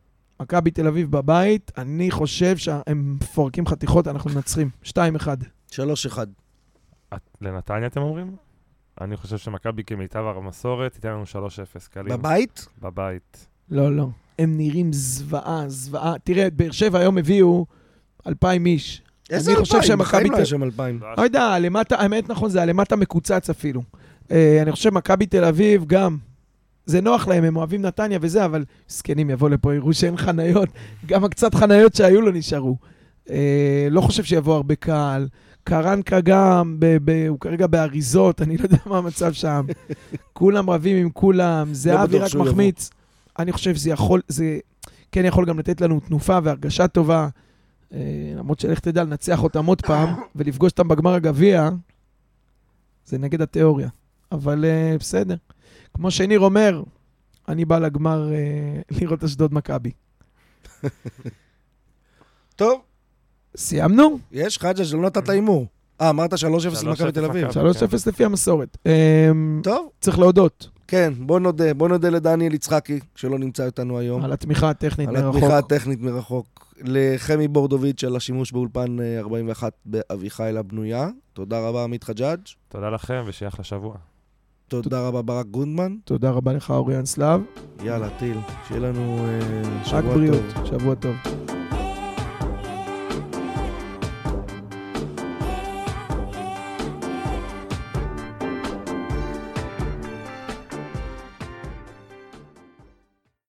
מכבי תל אביב בבית, אני חושב שהם מפורקים חתיכות, אנחנו מנצחים. 2-1. 3-1. את- לנתניה אתם אומרים? אני חושב שמכבי כמיטב המסורת תיתן לנו 3-0 קלים. בבית? בבית. לא, לא. הם נראים זוועה, זוועה. תראה, את באר שבע היום הביאו 2,000 איש. איזה אני חושב אלפיים? שמכבי בחיים לא תל- היה שם אלפיים. לא יודע, הלמטה, האמת נכון, זה הלמטה מקוצץ אפילו. אה, אני חושב מכבי תל אביב גם, זה נוח להם, הם אוהבים נתניה וזה, אבל זקנים יבואו לפה, יראו שאין חניות, גם הקצת חניות שהיו לא נשארו. אה, לא חושב שיבוא הרבה קהל. קרנקה גם, ב- ב- הוא כרגע באריזות, אני לא יודע מה המצב שם. כולם רבים עם כולם, זהבי בטוח רק שהוא יבוא. מחמיץ. אני חושב שזה יכול, זה כן יכול גם לתת לנו תנופה והרגשה טובה. אה, למרות שלך תדע לנצח אותם עוד פעם ולפגוש אותם בגמר הגביע, זה נגד התיאוריה. אבל אה, בסדר. כמו שניר אומר, אני בא לגמר אה, לראות אשדוד מכבי. טוב, סיימנו? יש חג'ה לא נתת הימור. אה, אמרת 3-0 למכבי 3-0 תל אביב. מכבי. 3-0 לפי המסורת. טוב, צריך להודות כן, בוא נודה. בוא נודה לדניאל יצחקי, שלא נמצא איתנו היום. על התמיכה הטכנית על מרחוק. התמיכה הטכנית מרחוק. לחמי בורדוביץ' על השימוש באולפן אה, 41 באביחיל הבנויה. תודה רבה, עמית חג'אג'. תודה לכם ושיהיה אחלה שבוע. תודה רבה, ברק גונדמן. תודה רבה לך, אוריאן סלאב. יאללה, טיל. שיהיה לנו אה, רק שבוע בריאות, טוב. שבוע טוב.